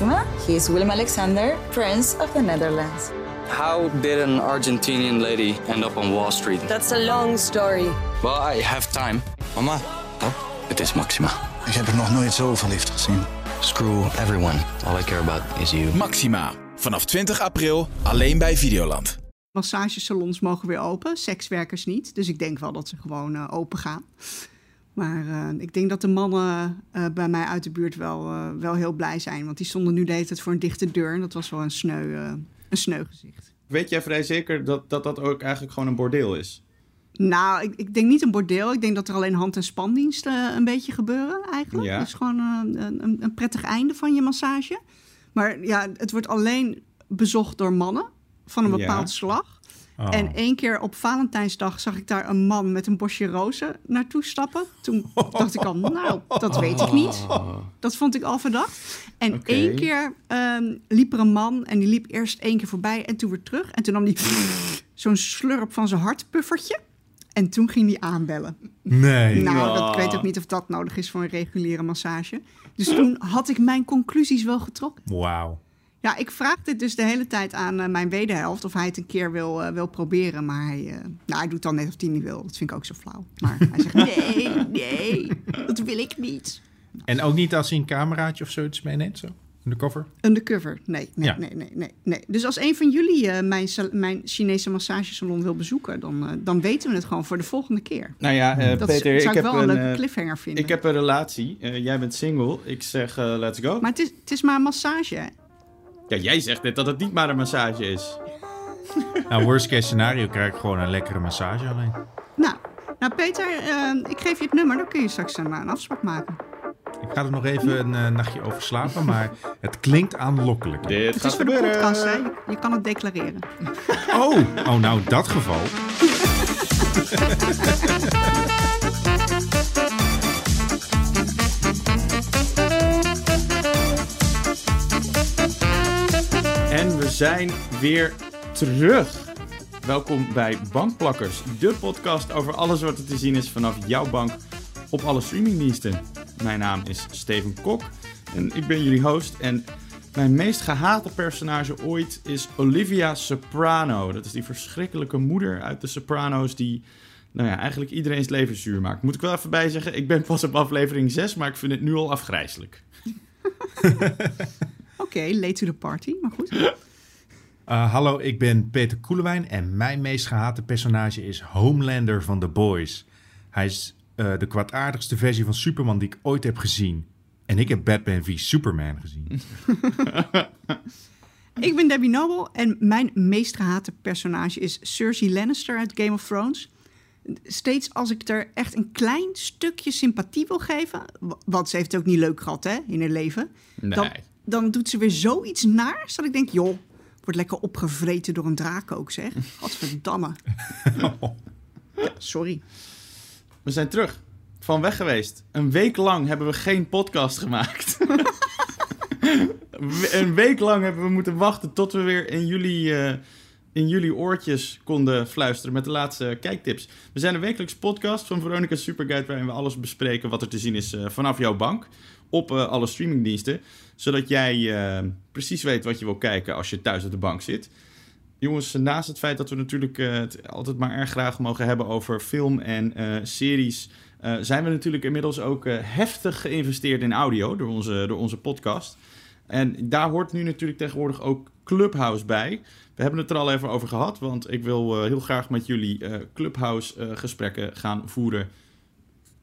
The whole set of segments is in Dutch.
Maxima. He is Willem Alexander, Prince of the Netherlands. How did an Argentinian lady end up on Wall Street? That's a long story. Well, I have time. Mama, Oh, het is Maxima. ik heb er nog nooit zo verliefd gezien. Screw everyone. All I care about is you. Maxima. Vanaf 20 april alleen bij Videoland. Massagesalons mogen weer open, sekswerkers niet. Dus ik denk wel dat ze gewoon eh, open gaan. Maar eh, ik denk dat de mannen eh, bij mij uit de buurt wel, eh, wel heel blij zijn. Want die stonden nu de hele tijd voor een dichte deur. En dat was wel een sneu, een sneu gezicht. Weet jij vrij zeker dat, dat dat ook eigenlijk gewoon een bordeel is? Nou, ik, ik denk niet een bordeel. Ik denk dat er alleen hand- en spandiensten een beetje gebeuren eigenlijk. Ja. Dat is gewoon een, een, een prettig einde van je massage. Maar ja, het wordt alleen bezocht door mannen van een Ja. bepaald slag. En één keer op Valentijnsdag zag ik daar een man met een bosje rozen naartoe stappen. Toen dacht ik al, nou, dat weet ik niet. Dat vond ik al verdacht. En één keer ehm, liep er een man en die liep eerst één keer voorbij en toen weer terug. En toen nam hij zo'n slurp van zijn hartpuffertje. En toen ging hij aanbellen. Nee. Nou, dat, ik weet ook niet of dat nodig is voor een reguliere massage. Dus toen had ik mijn conclusies wel getrokken. Wauw. Ja, ik vraag dit dus de hele tijd aan eh, mijn wederhelft of hij het een keer wil, eh, wil proberen. Maar hij, eh, nou, hij doet dan net of hij niet wil. Dat vind ik ook zo flauw. Maar hij zegt, nee, nee, dat wil ik niet. En ook niet als hij een cameraatje of zoiets meeneemt, zo? Undercover? Undercover, nee, nee, Ja. nee, nee, nee, nee. Dus als een van jullie eh, mijn, mijn Chinese massagesalon wil bezoeken... Dan, dan weten we het gewoon voor de volgende keer. Nou ja, eh, Dat Peter, zou ik ik heb wel een een, leuke cliffhanger vinden. ik heb een relatie. Eh, jij bent single. Ik zeg let's go. Maar het is, het is maar een massage, hè? Ja, jij zegt net dat het niet maar een massage is. Nou, worst case scenario krijg ik gewoon een lekkere massage alleen. Nou, nou Peter, eh, ik geef je het nummer. Dan kun je straks een, een afspraak maken. Ik ga er nog even een eh, nachtje over slapen, maar het klinkt aanlokkelijk. Dit Het gaat is voor de podcast, hè? Je, je kan het declareren. Oh, oh, nou, in dat geval. zijn weer terug. Welkom bij Bankplakkers, de podcast over alles wat er te zien is vanaf jouw bank op alle streamingdiensten. Mijn naam is Steven Kok en ik ben jullie host. En mijn meest gehate personage ooit is Olivia Soprano. Dat is die verschrikkelijke moeder uit de Sopranos die nou ja, eigenlijk iedereen's leven zuur maakt. Moet ik wel even bij zeggen, ik ben pas op aflevering 6, maar ik vind het nu al afgrijzelijk. Oké, late to the party, maar goed. Uh, hallo, ik ben Peter Koelewijn en mijn meest gehate personage is Homelander van The Boys. Hij is uh, de kwaadaardigste versie van Superman die ik ooit heb gezien. En ik heb Batman v Superman gezien. Ik ben Debbie Noble en mijn meest gehate personage is Cersei Lannister uit Game of Thrones. Steeds als ik er echt een klein stukje sympathie wil geven, want ze heeft het ook niet leuk gehad hè, in haar leven, Nee. dan, dan doet ze weer zoiets naars dat ik denk, joh, wordt lekker opgevreten door een draak ook zeg. Godverdamme. Ja, sorry. We zijn terug. Van weg geweest. Een week lang hebben we geen podcast gemaakt. een week lang hebben we moeten wachten tot we weer in jullie, eh, in jullie oortjes konden fluisteren met de laatste kijktips. We zijn een wekelijks podcast van Veronica Superguide waarin we alles bespreken wat er te zien is eh, vanaf jouw bank op eh, alle streamingdiensten. Zodat jij eh, precies weet wat je wil kijken als je thuis op de bank zit. Jongens, naast het feit dat we natuurlijk eh, het altijd maar erg graag mogen hebben over film en series, zijn we natuurlijk inmiddels ook heftig geïnvesteerd in audio door onze, door onze podcast. En daar hoort nu natuurlijk tegenwoordig ook Clubhouse bij. We hebben het er al even over gehad, want ik wil heel graag met jullie Clubhouse-gesprekken gaan voeren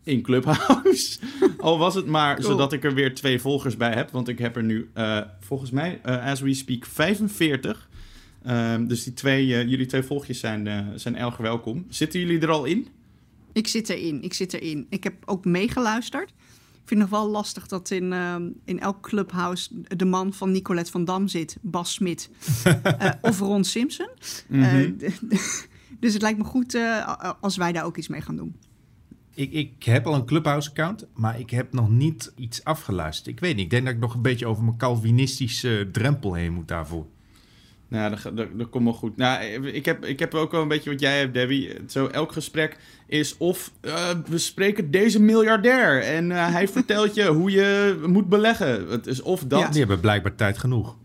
in Clubhouse. Al was het maar Cool. zodat ik er weer twee volgers bij heb, want ik heb er nu eh, volgens mij, eh, as we speak, 45. Ehm, dus die twee, eh, jullie twee volgjes zijn, zijn erg welkom. Zitten jullie er al in? Ik zit erin, ik zit erin. Ik heb ook meegeluisterd. Ik vind het nog wel lastig dat in, ehm, in elk clubhouse de man van Nicolette van Dam zit, Bas Smit of Ron Simpson. D- dus het lijkt me goed als wij daar ook iets mee gaan doen. Ik, ik heb al een Clubhouse-account, maar ik heb nog niet iets afgeluisterd. Ik weet niet, ik denk dat ik nog een beetje over mijn Calvinistische drempel heen moet daarvoor. Nou, dat, dat, dat komt wel goed. Nou, ik heb, ik heb ook wel een beetje wat jij hebt, Debbie. Zo, elk gesprek is of eh, we spreken deze miljardair en eh, hij vertelt je hoe je moet beleggen. Het is of dat, Die hebben blijkbaar tijd genoeg.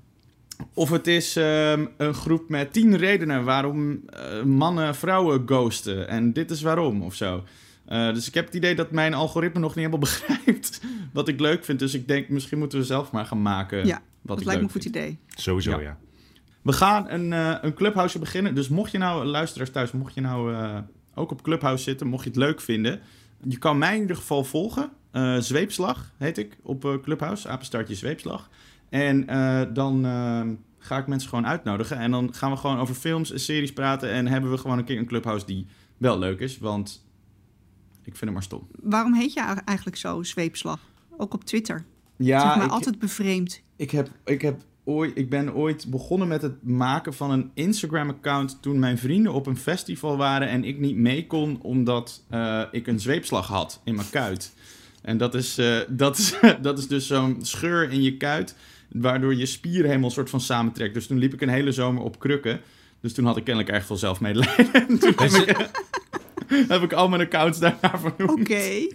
of het is ehm, een groep met tien redenen waarom eh, mannen vrouwen ghosten. En dit is waarom, of zo. Eh, dus ik heb het idee dat mijn algoritme nog niet helemaal begrijpt wat ik leuk vind. Dus ik denk, misschien moeten we zelf maar gaan maken Ja, wat dat ik lijkt me een goed vind. idee. Sowieso, Ja. ja. We gaan een, eh een Clubhouse beginnen. Dus mocht je nou, luisteraars thuis, mocht je nou eh, ook op Clubhouse zitten, mocht je het leuk vinden. Je kan mij in ieder geval volgen. Eh, Zweepslag heet ik op eh, Clubhouse. Apenstaartje Zweepslag. En eh, dan eh, ga ik mensen gewoon uitnodigen. En dan gaan we gewoon over films en series praten. En hebben we gewoon een keer een Clubhouse die wel leuk is. Want ik vind hem maar stom. Waarom heet je eigenlijk zo, zweepslag? Ook op Twitter. Ja, zeg maar ik- altijd bevreemd. Ik, heb, ik, heb ooit, ik ben ooit begonnen met het maken van een Instagram-account toen mijn vrienden op een festival waren en ik niet mee kon omdat eh, ik een zweepslag had in mijn kuit. En dat is, eh, dat is, dat is dus zo'n scheur in je kuit, waardoor je spieren helemaal soort van samentrekt. Dus toen liep ik een hele zomer op krukken. Dus toen had ik kennelijk erg veel zelfmedelijden. En toen ik, heb ik al mijn accounts daarna vernoemd. Oké,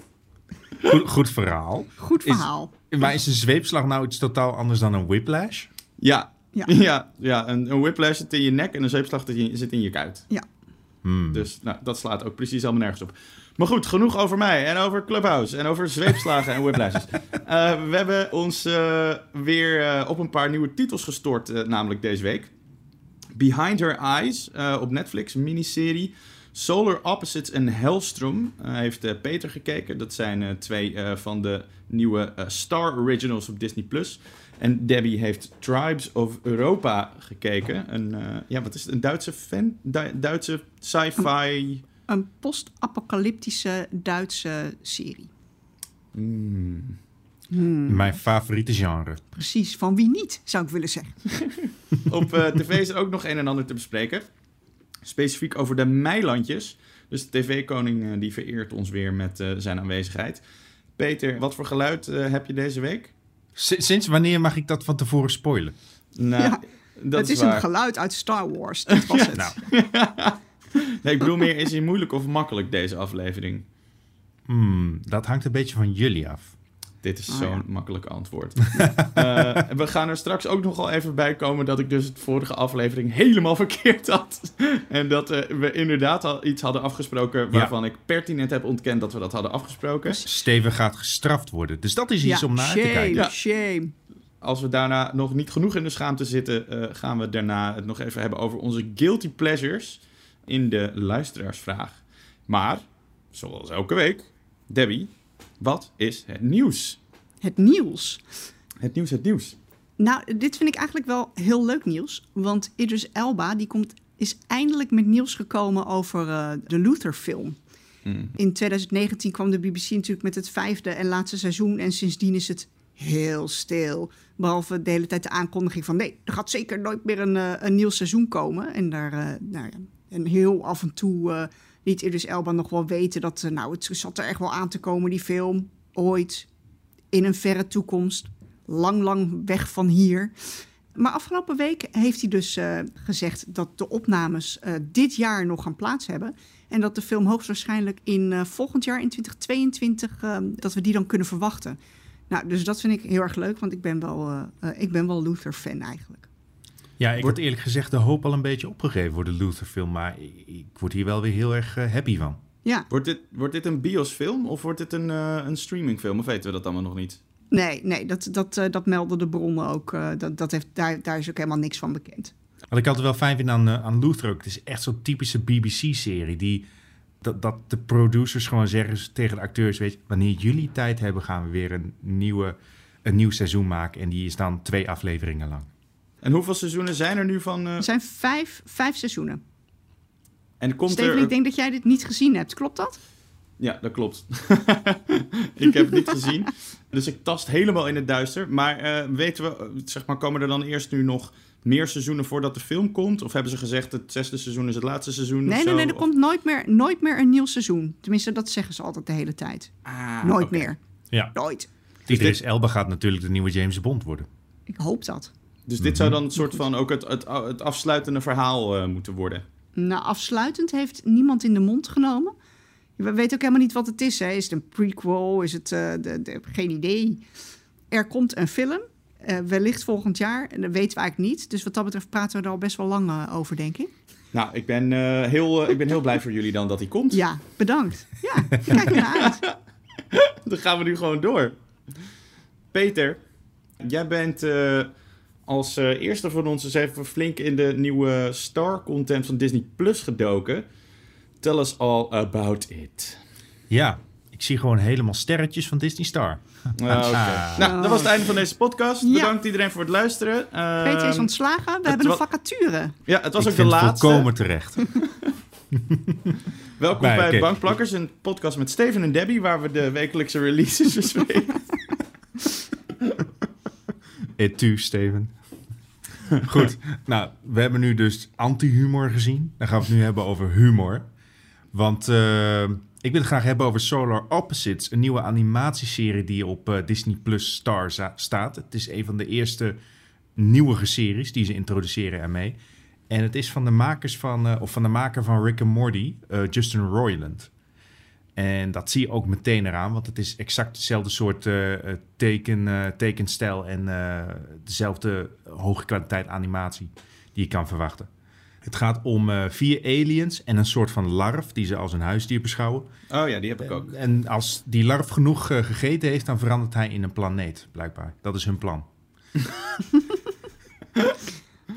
Goed, goed verhaal. goed Is- verhaal. Maar is een zweepslag nou iets totaal anders dan een whiplash? Ja, Ja. ja. ja, een, een whiplash zit in je nek en een zweepslag zit in je- kuit. Ja. Hmm. Dus nou, dat slaat ook precies allemaal nergens op. Maar goed, genoeg over mij en over Clubhouse en over zweepslagen en whiplashes. Eh, we hebben ons eh, weer eh, op een paar nieuwe titels gestort, eh, namelijk deze week. Behind Her Eyes eh, op Netflix, een miniserie. Solar Opposites en Hellstrom eh, heeft eh, Peter gekeken. Dat zijn eh, twee eh, van de nieuwe eh, Star Originals op Disney+. En Debbie heeft Tribes of Europa gekeken. Een, eh, ja, wat is het? Een Duitse fan? Du- Duitse sci-fi... Een post-apocalyptische Duitse serie. Hmm. Mijn favoriete genre. Precies, van wie niet, zou ik willen zeggen. Op eh, tv is er ook nog een en ander te bespreken. Specifiek over de Meilandjes. Dus de tv-koning eh, die vereert ons weer met eh, zijn aanwezigheid. Peter, wat voor geluid eh, heb je deze week? S- sinds wanneer mag ik dat van tevoren spoilen? Nou, Ja, dat het is waar. een geluid uit Star Wars, dat was het. Nou. Nee, ik bedoel meer, is hij moeilijk of makkelijk deze aflevering? Hmm, dat hangt een beetje van jullie af. Dit is Oh, zo'n ja. makkelijk antwoord. Eh, we gaan er straks ook nog wel even bij komen dat ik dus het vorige aflevering helemaal verkeerd had. en dat eh, we inderdaad al iets hadden afgesproken waarvan ik pertinent heb ontkend dat we dat hadden afgesproken. Steven gaat gestraft worden. Dus dat is iets Ja, om naar shame, te kijken. Ja. shame. Als we daarna nog niet genoeg in de schaamte zitten, eh, gaan we daarna het nog even hebben over onze guilty pleasures in de luisteraarsvraag. Maar, zoals elke week, Debbie, wat is het nieuws? Het nieuws. Het nieuws, het nieuws. Nou, dit vind ik eigenlijk wel heel leuk nieuws. Want Idris Elba die komt, is eindelijk met nieuws gekomen over eh, de Luther-film. Hmm. In 2019 kwam de BBC natuurlijk met het vijfde en laatste seizoen. En sindsdien is het heel stil. Behalve de hele tijd de aankondiging van... nee, er gaat zeker nooit meer een, eh, een nieuw seizoen komen. En, daar, eh, nou ja, en heel af en toe liet Idris Elba nog wel weten... dat eh, nou, het zat er echt wel aan te komen, die film. Ooit, in een verre toekomst. Lang, lang weg van hier. Maar afgelopen week heeft hij dus eh, gezegd dat de opnames eh, dit jaar nog gaan plaats hebben. En dat de film hoogstwaarschijnlijk in volgend jaar, in 2022, eh, dat we die dan kunnen verwachten. Nou, dus dat vind ik heel erg leuk, want ik ben wel, ik ben wel Luther-fan eigenlijk. Ja, ik Wordt- had eerlijk gezegd de hoop al een beetje opgegeven voor de Luther-film. Maar ik, ik word hier wel weer heel erg eh, happy van. Ja, Wordt dit, wordt dit een biosfilm of wordt dit een, eh, een streamingfilm? Of weten we dat allemaal nog niet? nee, nee dat, dat, eh, dat melden de bronnen ook. eh, dat, dat heeft, daar, daar is ook helemaal niks van bekend. Wat ik altijd wel fijn vind aan, aan Luther ook, het is echt zo'n typische BBC-serie. Die, dat, dat de producers gewoon zeggen tegen de acteurs, weet je, wanneer jullie tijd hebben, gaan we weer een, nieuwe, een nieuw seizoen maken. En die is dan twee afleveringen lang. En hoeveel seizoenen zijn er nu van? eh, Er zijn vijf, vijf seizoenen. en komt Steven, er... ik denk dat jij dit niet gezien hebt. Klopt dat? Ja, dat klopt. ik heb het niet gezien. Dus ik tast helemaal in het duister. Maar eh, weten we, eh, zeg maar, komen er dan eerst nu nog meer seizoenen voordat de film komt? Of hebben ze gezegd het zesde seizoen is het laatste seizoen? of Nee, zo? nee, nee, er Of- komt nooit meer, nooit meer een nieuw seizoen. Tenminste, dat zeggen ze altijd de hele tijd. Ah, nooit meer. Ja. Nooit. Idris Elba gaat natuurlijk de nieuwe James Bond worden. Ik hoop dat. Dus dit zou dan een soort van ook het, het, het afsluitende verhaal eh, moeten worden. Nou, afsluitend heeft niemand in de mond genomen. We weten ook helemaal niet wat het is. Hè. Is het een prequel? Is het... eh, de, de, geen idee. Er komt een film. eh, wellicht volgend jaar. En dat weten we eigenlijk niet. Dus wat dat betreft praten we er al best wel lang over, denk ik. Nou, ik ben, eh, heel, ik ben heel blij voor jullie dan dat hij komt. Ja, bedankt. Ja, ik kijk ernaar uit. Dan gaan we nu gewoon door. Peter, jij bent eh, als eh, eerste van ons eens even flink in de nieuwe Star-content van Disney Plus gedoken. Tell us all about it. Ja, ik zie gewoon helemaal sterretjes van Disney Star. Ah, oké. Nou, dat was het einde van deze podcast. Ja. Bedankt iedereen voor het luisteren. Ehm, Peter is ontslagen. We hebben een vacature. Ja, het was ik ook de laatste. volkomen terecht. Welkom bij. Bankplakkers, een podcast met Steven en Debbie, waar we de wekelijkse releases bespreken. Et tu, Steven. Goed, nou, we hebben nu dus anti-humor gezien. Dan gaan we het nu hebben over humor. Want eh, ik wil het graag hebben over Solar Opposites, een nieuwe animatieserie die op eh, Disney Plus Star staat. Het is een van de eerste nieuwere series die ze introduceren ermee. En het is van de makers van, eh, of van de maker van Rick and Morty, Justin Roiland. En dat zie je ook meteen eraan, want het is exact hetzelfde soort eh, eh, teken, eh, tekenstijl en eh, dezelfde hoge kwaliteit animatie die je kan verwachten. Het gaat om eh, vier aliens en een soort van larf die ze als een huisdier beschouwen. Oh ja, die heb ik ook. En als die larf genoeg gegeten heeft, dan verandert hij in een planeet, blijkbaar. Dat is hun plan.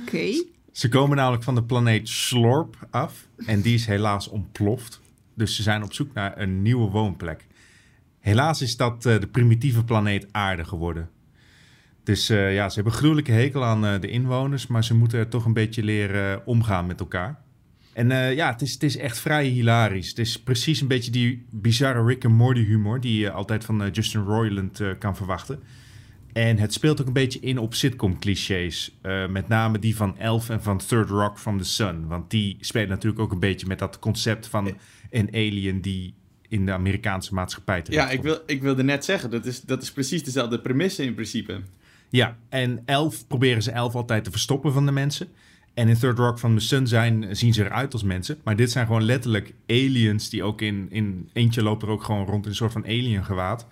Oké. Ze komen namelijk van de planeet Slorp af en die is helaas ontploft. Dus ze zijn op zoek naar een nieuwe woonplek. Helaas is dat eh, de primitieve planeet Aarde geworden. Dus eh, ja, ze hebben gruwelijke hekel aan eh, de inwoners, maar ze moeten er toch een beetje leren omgaan met elkaar. En ja, het is, het is echt vrij hilarisch. Het is precies een beetje die bizarre Rick and Morty humor die je altijd van Justin Roiland kan verwachten. En het speelt ook een beetje in op sitcom-clichés. Eh, met name die van Elf en van Third Rock from the Sun. Want die spelen natuurlijk ook een beetje met dat concept van een alien die in de Amerikaanse maatschappij terecht Ja, ik, wil, ik wilde net zeggen, dat is, dat is precies dezelfde premisse in principe. Ja, en Elf proberen ze Elf altijd te verstoppen van de mensen. En in Third Rock from the Sun zijn, zien ze eruit als mensen. Maar dit zijn gewoon letterlijk aliens die ook in... in eentje loopt er ook gewoon rond in een soort van alien gewaad.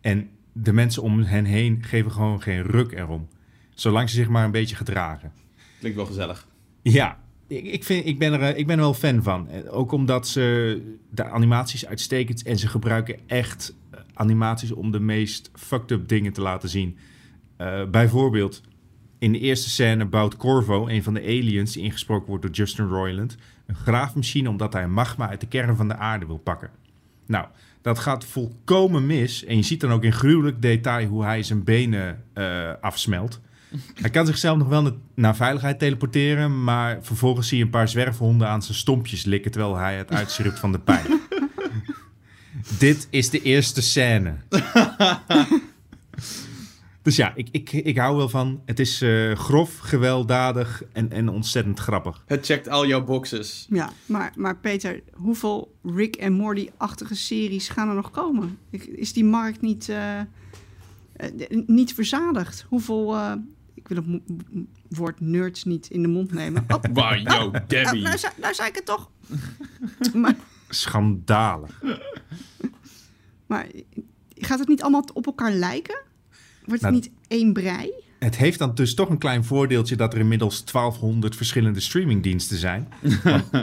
En de mensen om hen heen geven gewoon geen ruk erom. Zolang ze zich maar een beetje gedragen. Klinkt wel gezellig. Ja, ik, vind, ik, ben er, eh, ik ben wel fan van. Eh, Ook omdat ze de animaties uitstekend en ze gebruiken echt eh, animaties om de meest fucked up dingen te laten zien. Bijvoorbeeld, in de eerste scène bouwt Corvo, een van de aliens die ingesproken wordt door Justin Roiland, een graafmachine omdat hij magma uit de kern van de aarde wil pakken. Nou, dat gaat volkomen mis. En je ziet dan ook in gruwelijk detail hoe hij zijn benen afsmelt. Hij kan zichzelf nog wel na- naar veiligheid teleporteren, maar vervolgens zie je een paar zwerfhonden aan zijn stompjes likken terwijl hij het uitschript van de pijn. Dit is de eerste scène. dus ja, ik, ik, ik hou wel van. Het is eh, grof, gewelddadig en, en ontzettend grappig. Het checkt al jouw boxes. Ja, maar, maar Peter, hoeveel Rick en Morty-achtige series gaan er nog komen? Is die markt niet, eh, eh, niet verzadigd? Hoeveel... ik wil het woord nerds niet in de mond nemen. Oh, Wow, yo, nou, Debbie. nou, zei- nou zei ik het toch. maar, Schandalig. maar gaat het niet allemaal op elkaar lijken? Wordt het Nou, niet één brei? Het heeft dan dus toch een klein voordeeltje dat er inmiddels 1200 verschillende streamingdiensten zijn. Want, eh,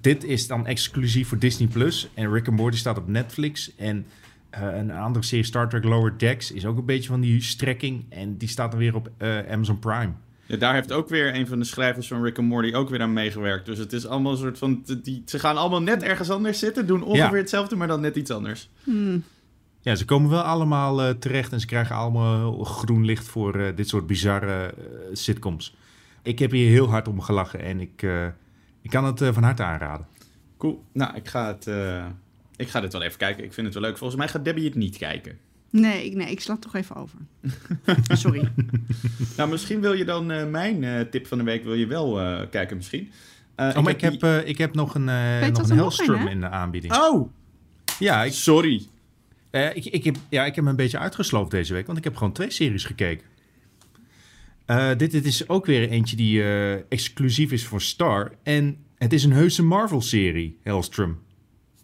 dit is dan exclusief voor Disney Plus en Rick and Morty staat op Netflix en een andere serie Star Trek Lower Decks is ook een beetje van die strekking en die staat dan weer op eh, Amazon Prime. Ja, daar heeft ook weer een van de schrijvers van Rick and Morty ook weer aan meegewerkt. Dus het is allemaal een soort van... Die, ze gaan allemaal net ergens anders zitten, doen ongeveer Ja. hetzelfde, maar dan net iets anders. Ja, ze komen wel allemaal eh, terecht en ze krijgen allemaal groen licht voor eh, dit soort bizarre eh, sitcoms. Ik heb hier heel hard om gelachen en ik, eh, ik kan het eh, van harte aanraden. Cool. Nou, ik ga, het, eh, ik ga dit wel even kijken. Ik vind het wel leuk. Volgens mij gaat Debbie het niet kijken. Nee, ik, nee, ik sla het toch even over. Sorry. Nou, misschien wil je dan eh, mijn eh, tip van de week wil je wel eh, kijken misschien. Eh, Oh, maar ik heb, die- eh, ik heb nog een, eh nog een nog een, Hellstrom in de aanbieding. Oh, Ja, ik, sorry. eh, ik, ik, heb, ja, ik heb me een beetje uitgesloofd deze week, want ik heb gewoon twee series gekeken. Eh, dit, dit is ook weer eentje die eh, exclusief is voor Star. En het is een heuse Marvel-serie, Hellstrom.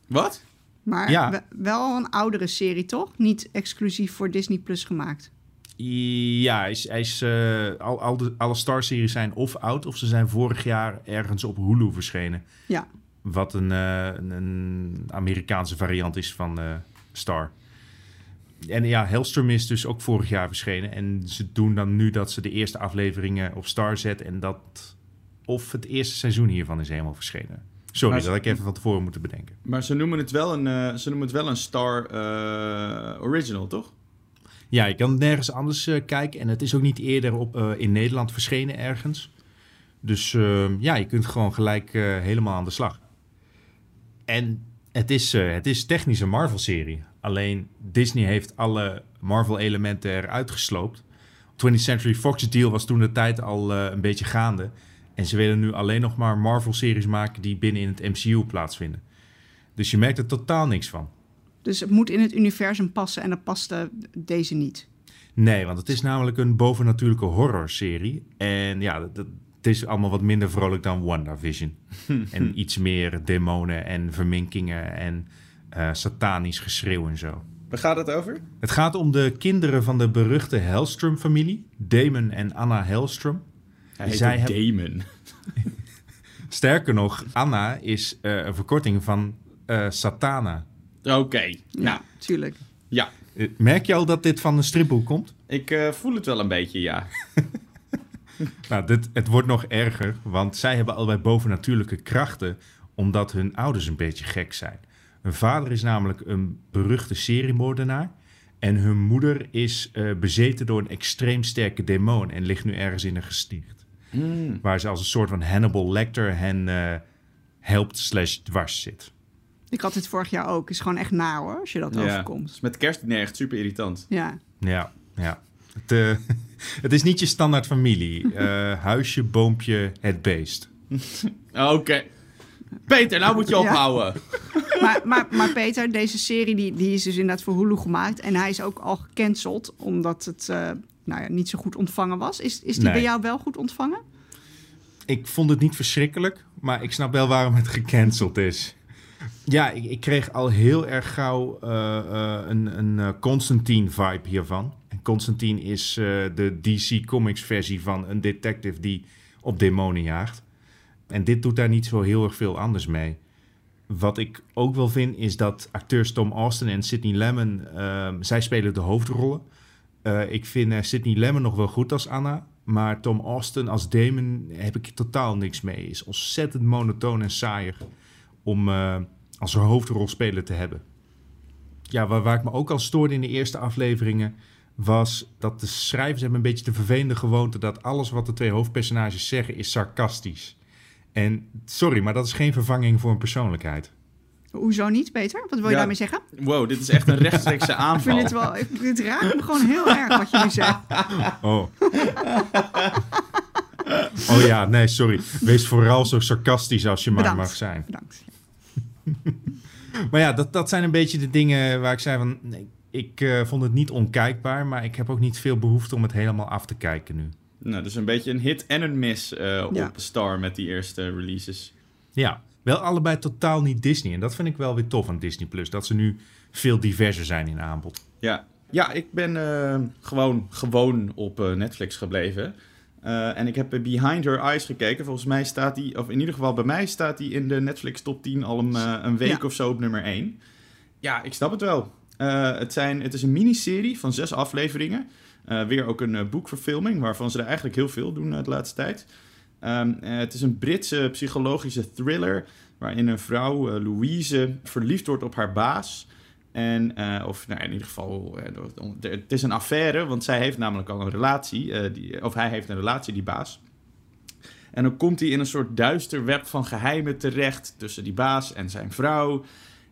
Wat? Maar Ja. wel een oudere serie, toch? Niet exclusief voor Disney Plus gemaakt. Ja, hij is, hij is, eh, al, al de, alle Star-series zijn of oud... of ze zijn vorig jaar ergens op Hulu verschenen. Ja. Wat een, eh, een, een Amerikaanse variant is van eh, Star. En ja, Hellstrom is dus ook vorig jaar verschenen. En ze doen dan nu dat ze de eerste afleveringen op Star zetten. En dat... Of het eerste seizoen hiervan is helemaal verschenen. Sorry, Maar dat had ik even van tevoren moeten bedenken. Maar ze noemen het wel een, eh, ze noemen het wel een Star eh, Original, toch? Ja, je kan nergens anders eh, kijken. En het is ook niet eerder op, in Nederland verschenen ergens. Dus eh, ja, je kunt gewoon gelijk helemaal aan de slag. En het is, het is technisch een Marvel-serie. Alleen Disney heeft alle Marvel-elementen eruit gesloopt. 20th Century Fox deal was toen de tijd al een beetje gaande. En ze willen nu alleen nog maar Marvel-series maken die binnen in het MCU plaatsvinden. Dus je merkt er totaal niks van. Dus het moet in het universum passen en dat paste deze niet. Nee, want het is namelijk een bovennatuurlijke horrorserie. En ja, dat, het is allemaal wat minder vrolijk dan WandaVision. en iets meer demonen en verminkingen en eh, satanisch geschreeuw en zo. Waar gaat het over? Het gaat om de kinderen van de beruchte Hellstrom-familie. Damon en Anna Hellstrom. Hij heet Zij Damon. Sterker nog, Anna is eh, een verkorting van eh, Satana. Oké, Ja, nou, tuurlijk. ja. Eh, merk je al dat dit van een stripboek komt? Ik eh, voel het wel een beetje, ja. Nou, dit, het wordt nog erger, want zij hebben allebei bovennatuurlijke krachten, omdat hun ouders een beetje gek zijn. Hun vader is namelijk een beruchte seriemoordenaar en hun moeder is eh, bezeten door een extreem sterke demon en ligt nu ergens in een gesticht. Waar ze als een soort van Hannibal Lecter hen eh, helpt slash dwars zit. Ik had dit vorig jaar ook. Is gewoon echt na hoor, als je dat ja. overkomt. Met kerstdiner echt super irritant. Ja. Ja, ja. Het, eh, het is niet je standaard familie. Eh, huisje, boompje, het beest. Oké. Peter, nou moet je Ja. ophouden. Maar, maar, maar Peter, deze serie die, die is dus inderdaad voor Hulu gemaakt. En hij is ook al gecanceld, omdat het eh, nou ja, niet zo goed ontvangen was. Is, is die Nee. bij jou wel goed ontvangen? Ik vond het niet verschrikkelijk, maar ik snap wel waarom het gecanceld is. Ja, ik, ik kreeg al heel erg gauw eh, eh, een, een eh, Constantine-vibe hiervan. En Constantine is de DC Comics versie van een detective die op demonen jaagt. En dit doet daar niet zo heel erg veel anders mee. Wat ik ook wel vind, is dat acteurs Tom Austin en Sidney Lemon, ehm, zij spelen de hoofdrollen. Eh, ik vind eh, Sidney Lemon nog wel goed als Anna. Maar Tom Austin als Damon heb ik totaal niks mee. Is ontzettend monotoon en saaier om eh, als hoofdrolspeler te hebben. Ja, waar, waar ik me ook al stoorde in de eerste afleveringen... was dat de schrijvers hebben een beetje de vervelende gewoonte... dat alles wat de twee hoofdpersonages zeggen is sarcastisch. En sorry, maar dat is geen vervanging voor een persoonlijkheid. Hoezo niet, Peter? Wat wil je Ja. daarmee zeggen? Wow, dit is echt een rechtstreekse Ik aanval. vind dit wel, ik, dit raakt me gewoon heel erg wat je nu zegt. Oh. oh ja, nee, sorry. Wees vooral zo sarcastisch als je maar Bedankt. mag zijn. Bedankt. Maar ja, dat, dat zijn een beetje de dingen waar ik zei van... Nee, ik eh, vond het niet onkijkbaar, maar ik heb ook niet veel behoefte om het helemaal af te kijken nu. Nou, dus een beetje een hit en een miss eh, op. Star met die eerste releases. Ja, wel allebei totaal niet Disney. En dat vind ik wel weer tof aan Disney+. Plus. Dat ze nu veel diverser zijn in aanbod. Ja, ja ik ben eh, gewoon, gewoon op eh, Netflix gebleven. Eh, en ik heb eh, Behind Her Eyes gekeken. Volgens mij staat die, of in ieder geval bij mij staat die in de Netflix top 10 al een, een week Ja. of zo op nummer 1. Ja, ik snap het wel. Eh, het, zijn, het is een miniserie van zes afleveringen. Eh, weer ook een boekverfilming, waarvan ze er eigenlijk heel veel doen de laatste tijd. Ehm, eh, het is een Britse psychologische thriller waarin een vrouw, eh, Louise, verliefd wordt op haar baas. En, eh, of nou, in ieder geval, het is een affaire, want zij heeft namelijk al een relatie. die, of hij heeft een relatie, die baas. En dan komt hij in een soort duister web van geheimen terecht tussen die baas en zijn vrouw.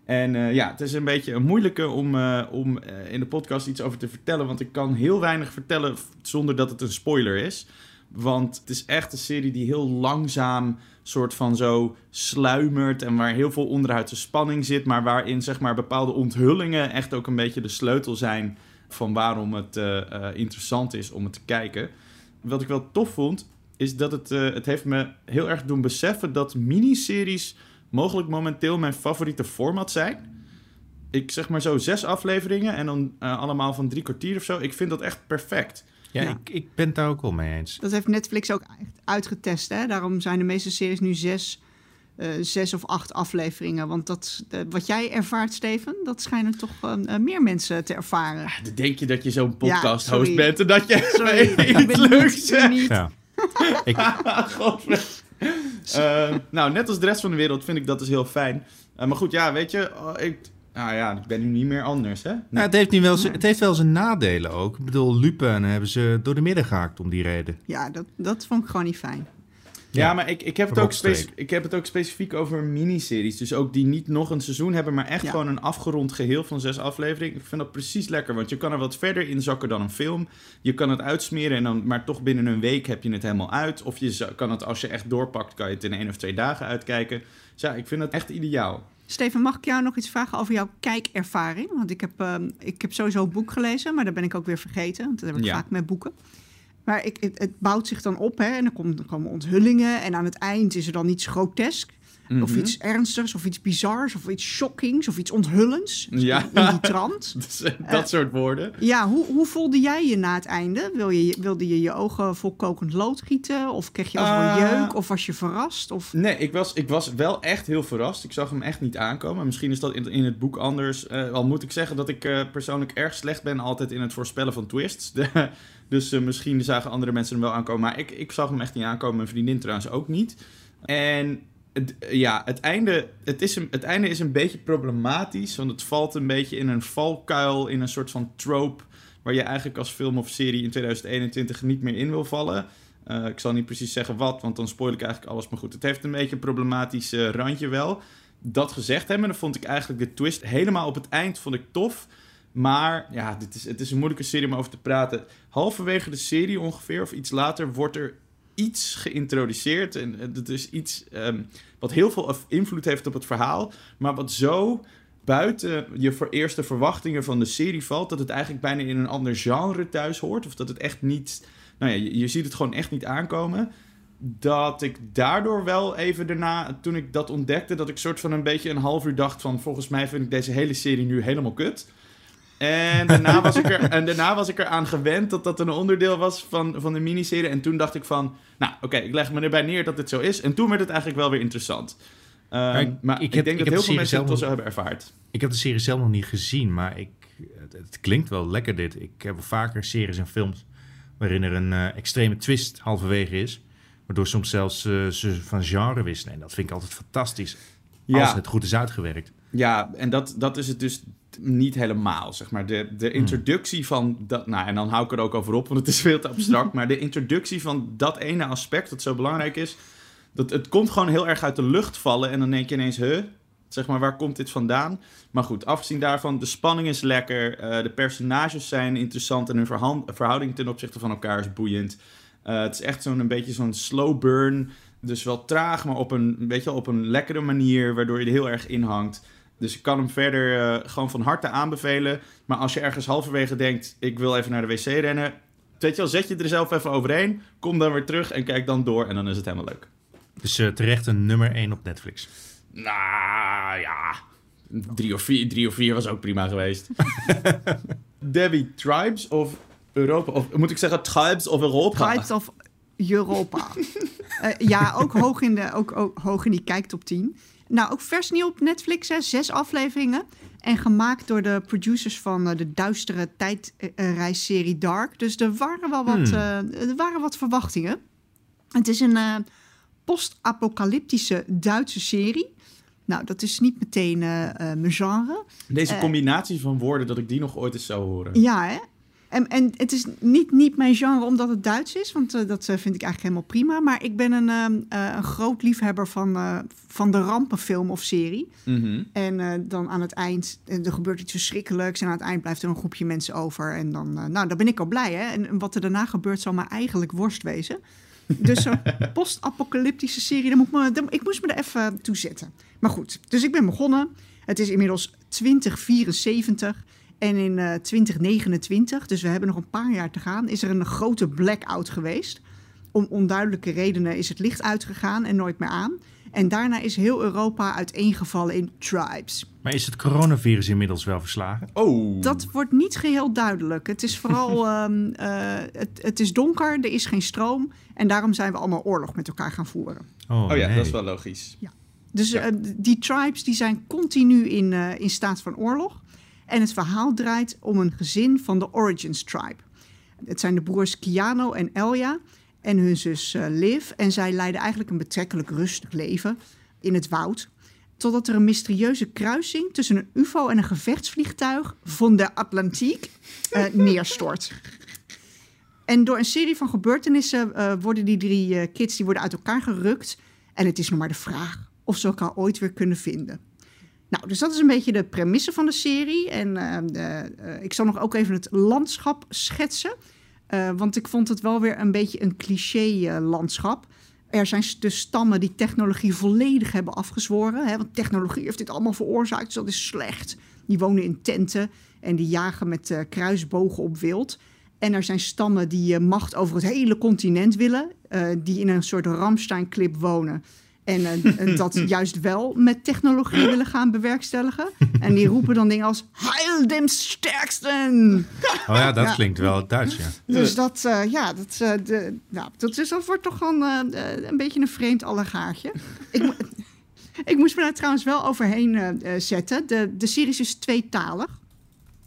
En ja, het is een beetje een moeilijke om, om in de podcast iets over te vertellen. Want ik kan heel weinig vertellen zonder dat het een spoiler is. Want het is echt een serie die heel langzaam soort van zo sluimert. En waar heel veel onderhuidse spanning zit. Maar waarin zeg maar bepaalde onthullingen echt ook een beetje de sleutel zijn van waarom het eh, eh, interessant is om het te kijken. wat ik wel tof vond, is dat het, eh, het heeft me heel erg doen beseffen dat miniseries mogelijk momenteel mijn favoriete format zijn. Ik zeg maar zo zes afleveringen en dan allemaal van drie kwartier of zo. Ik vind dat echt perfect. Ja, Ja. Ik, ik ben het daar ook wel mee eens. Dat heeft Netflix ook echt uitgetest. Hè? Daarom zijn de meeste series nu zes, eh, zes of acht afleveringen. Want dat, eh, wat jij ervaart, Steven, dat schijnen toch eh, eh, meer mensen te ervaren. Dan denk je dat je zo'n Ja, podcast-host bent en dat je Sorry, iets ik ben leuks niet zegt. Ja. ik, nou, net als de rest van de wereld vind ik dat dus heel fijn. Maar goed, ja, weet je, ik, nou ja, ik ben nu niet meer anders, hè? nou, het, heeft niet wel zijn- het heeft wel zijn nadelen ook. Ik bedoel, Lupin hebben ze door de midden gehaakt om die reden. Ja, dat, dat vond ik gewoon niet fijn. Ja, Ja, maar ik, ik, heb het ook ik heb het ook specifiek over miniseries. Dus ook die niet nog een seizoen hebben, maar echt Ja. gewoon een afgerond geheel van zes afleveringen. Ik vind dat precies lekker, want je kan er wat verder in zakken dan een film. Je kan het uitsmeren, en dan, maar toch binnen een week heb je het helemaal uit. Of je kan het, als je echt doorpakt, kan je het in één of twee dagen uitkijken. Dus ja, ik vind het echt ideaal. Steven, mag ik jou nog iets vragen over jouw kijkervaring? Want ik heb, ehm, ik heb sowieso een boek gelezen, maar dat ben ik ook weer vergeten. Want dat heb ik Ja. vaak met boeken. Maar ik, het, het bouwt zich dan op hè, en er, komt, er komen onthullingen. En aan het eind is er dan iets grotesk. Of Mhm. iets ernstigs, of iets bizars, of iets shockings, of iets onthullends. Ja. In, in die trant. Dus, eh, dat soort woorden. Ja, hoe, hoe voelde jij je na het einde? Wil je, wilde je je ogen vol kokend lood gieten? Of kreeg je alsmaar Ah. jeuk? Of was je verrast? Of... Nee, ik was, ik was wel echt heel verrast. Ik zag hem echt niet aankomen. Misschien is dat in, in het boek anders. Eh, al moet ik zeggen dat ik eh, persoonlijk erg slecht ben altijd in het voorspellen van twists. Dus eh, misschien zagen andere mensen hem wel aankomen. Maar ik, ik zag hem echt niet aankomen. Mijn vriendin trouwens ook niet. En het, ja, het einde, het, is een, het einde is een beetje problematisch. Want het valt een beetje in een valkuil, in een soort van trope. Waar je eigenlijk als film of serie in 2021 niet meer in wil vallen. Eh, ik zal niet precies zeggen wat, want dan spoil ik eigenlijk alles. Maar goed, het heeft een beetje een problematisch eh, randje wel. Dat gezegd hebben, dan vond ik eigenlijk de twist helemaal op het eind vond ik tof. Maar ja, dit is, het is een moeilijke serie om over te praten. Halverwege de serie ongeveer, of iets later, wordt er iets geïntroduceerd. En dat is iets ehm, wat heel veel invloed heeft op het verhaal. Maar wat zo buiten je voor eerste verwachtingen van de serie valt... dat het eigenlijk bijna in een ander genre thuis hoort. Of dat het echt niet... Nou ja, je, je ziet het gewoon echt niet aankomen. Dat ik daardoor wel even daarna, toen ik dat ontdekte... dat ik soort van een beetje een half uur dacht van... volgens mij vind ik deze hele serie nu helemaal kut. En daarna was ik er, en daarna was ik eraan gewend dat dat een onderdeel was van, van de miniserie. En toen dacht ik van, nou oké, ik leg me erbij neer dat dit zo is. En toen werd het eigenlijk wel weer interessant. Ehm, ik- maar ik heb- denk ik dat heb heel veel mensen het wel zo hebben ervaard. Ik heb de serie zelf nog niet gezien, maar ik, het, het klinkt wel lekker dit. Ik heb vaker series en films waarin er een eh, extreme twist halverwege is. Waardoor soms zelfs eh, ze van genre wisselen. En dat vind ik altijd fantastisch. Als Ja, het goed is uitgewerkt. ja en dat, dat is het dus niet helemaal, zeg maar. De, de introductie van dat... Nou, en dan hou ik er ook over op, want het is veel te abstract. maar de introductie van dat ene aspect dat zo belangrijk is... Dat, het komt gewoon heel erg uit de lucht vallen. En dan denk je ineens, huh? Zeg maar, waar komt dit vandaan? Maar goed, afgezien daarvan, de spanning is lekker. eh, de personages zijn interessant en hun verhouding ten opzichte van elkaar is boeiend. Eh, het is echt zo'n een beetje zo'n slow burn. Dus wel traag, maar op een, weet je, wel, op een lekkere manier, waardoor je er heel erg in hangt. Dus ik kan hem verder eh, gewoon van harte aanbevelen. Maar als je ergens halverwege denkt, ik wil even naar de wc rennen. Weet je wel, zet je er zelf even overheen. Kom dan weer terug en kijk dan door en dan is het helemaal leuk. Dus eh, terecht een nummer 1 op Netflix. Nou ja, drie of vier, drie of vier was ook prima geweest. Debbie, Tribes of Europa, of moet ik zeggen Tribes of Europa? Tribes of Europa. Eh, ja, ook hoog, in de, ook, ook hoog in die kijktop 10. Nou, ook vers nieuw op Netflix, hè, zes afleveringen. En gemaakt door de producers van eh, de duistere tijdreisserie Dark. Dus er waren wel wat, Hmm. eh, er waren wat verwachtingen. Het is een eh, post-apocalyptische Duitse serie. Nou, dat is niet meteen mijn genre. Deze combinatie van woorden, dat ik die nog ooit eens zou horen. Ja, hè? En, en het is niet, niet mijn genre omdat het Duits is, want eh, dat eh, vind ik eigenlijk helemaal prima. Maar ik ben een, ehm, eh, een groot liefhebber van, van de rampenfilm of serie. Mhm. En dan aan het eind, er gebeurt iets verschrikkelijks. En aan het eind blijft er een groepje mensen over. En dan, nou, dan ben ik al blij, hè? En wat er daarna gebeurt zal maar eigenlijk worst wezen. Dus zo'n post-apocalyptische serie, daar moet me, daar- ik moest me er even toe zetten. Maar goed, dus ik ben begonnen. Het is inmiddels 2074. En in eh, 2029, dus we hebben nog een paar jaar te gaan, is er een grote blackout geweest. Om onduidelijke redenen is het licht uitgegaan en nooit meer aan. En daarna is heel Europa uiteengevallen in tribes. Maar is het coronavirus inmiddels wel verslagen? Oh. Dat wordt niet geheel duidelijk. Het is vooral, ehm, eh, het, het is donker, er is geen stroom. En daarom zijn we allemaal oorlog met elkaar gaan voeren. Oh, Oh ja, nee. dat is wel logisch. Dus Ja. eh, die tribes die zijn continu in, eh, in staat van oorlog. En het verhaal draait om een gezin van de Origins tribe. Het zijn de broers Kiano en Elja en hun zus eh, Liv. En zij leiden eigenlijk een betrekkelijk rustig leven in het woud. Totdat er een mysterieuze kruising tussen een UFO en een gevechtsvliegtuig van de Atlantiek eh, neerstort. En door een serie van gebeurtenissen eh, worden die drie kids die worden uit elkaar gerukt. En het is nog maar de vraag of ze elkaar ooit weer kunnen vinden. Nou, dus dat is een beetje de premisse van de serie. En eh, eh, ik zal nog ook even het landschap schetsen. Eh, want ik vond het wel weer een beetje een cliché-landschap. er zijn de stammen die technologie volledig hebben afgezworen. Hè, want technologie heeft dit allemaal veroorzaakt, dus dat is slecht. Die wonen in tenten en die jagen met kruisbogen op wild. En er zijn stammen die macht over het hele continent willen. die in een soort Ramstein-clip wonen. En eh, en dat juist wel met technologie willen gaan bewerkstelligen. En die roepen dan dingen als... Heil dem sterksten! Oh ja, dat Ja. klinkt wel Duits, ja. Dus dat, eh, ja, dat, eh, de, nou, dat, is, dat wordt toch gewoon eh, eh, een beetje een vreemd allegaartje. ik, mo- ik moest me daar trouwens wel overheen eh, eh, zetten. De, de is tweetalig.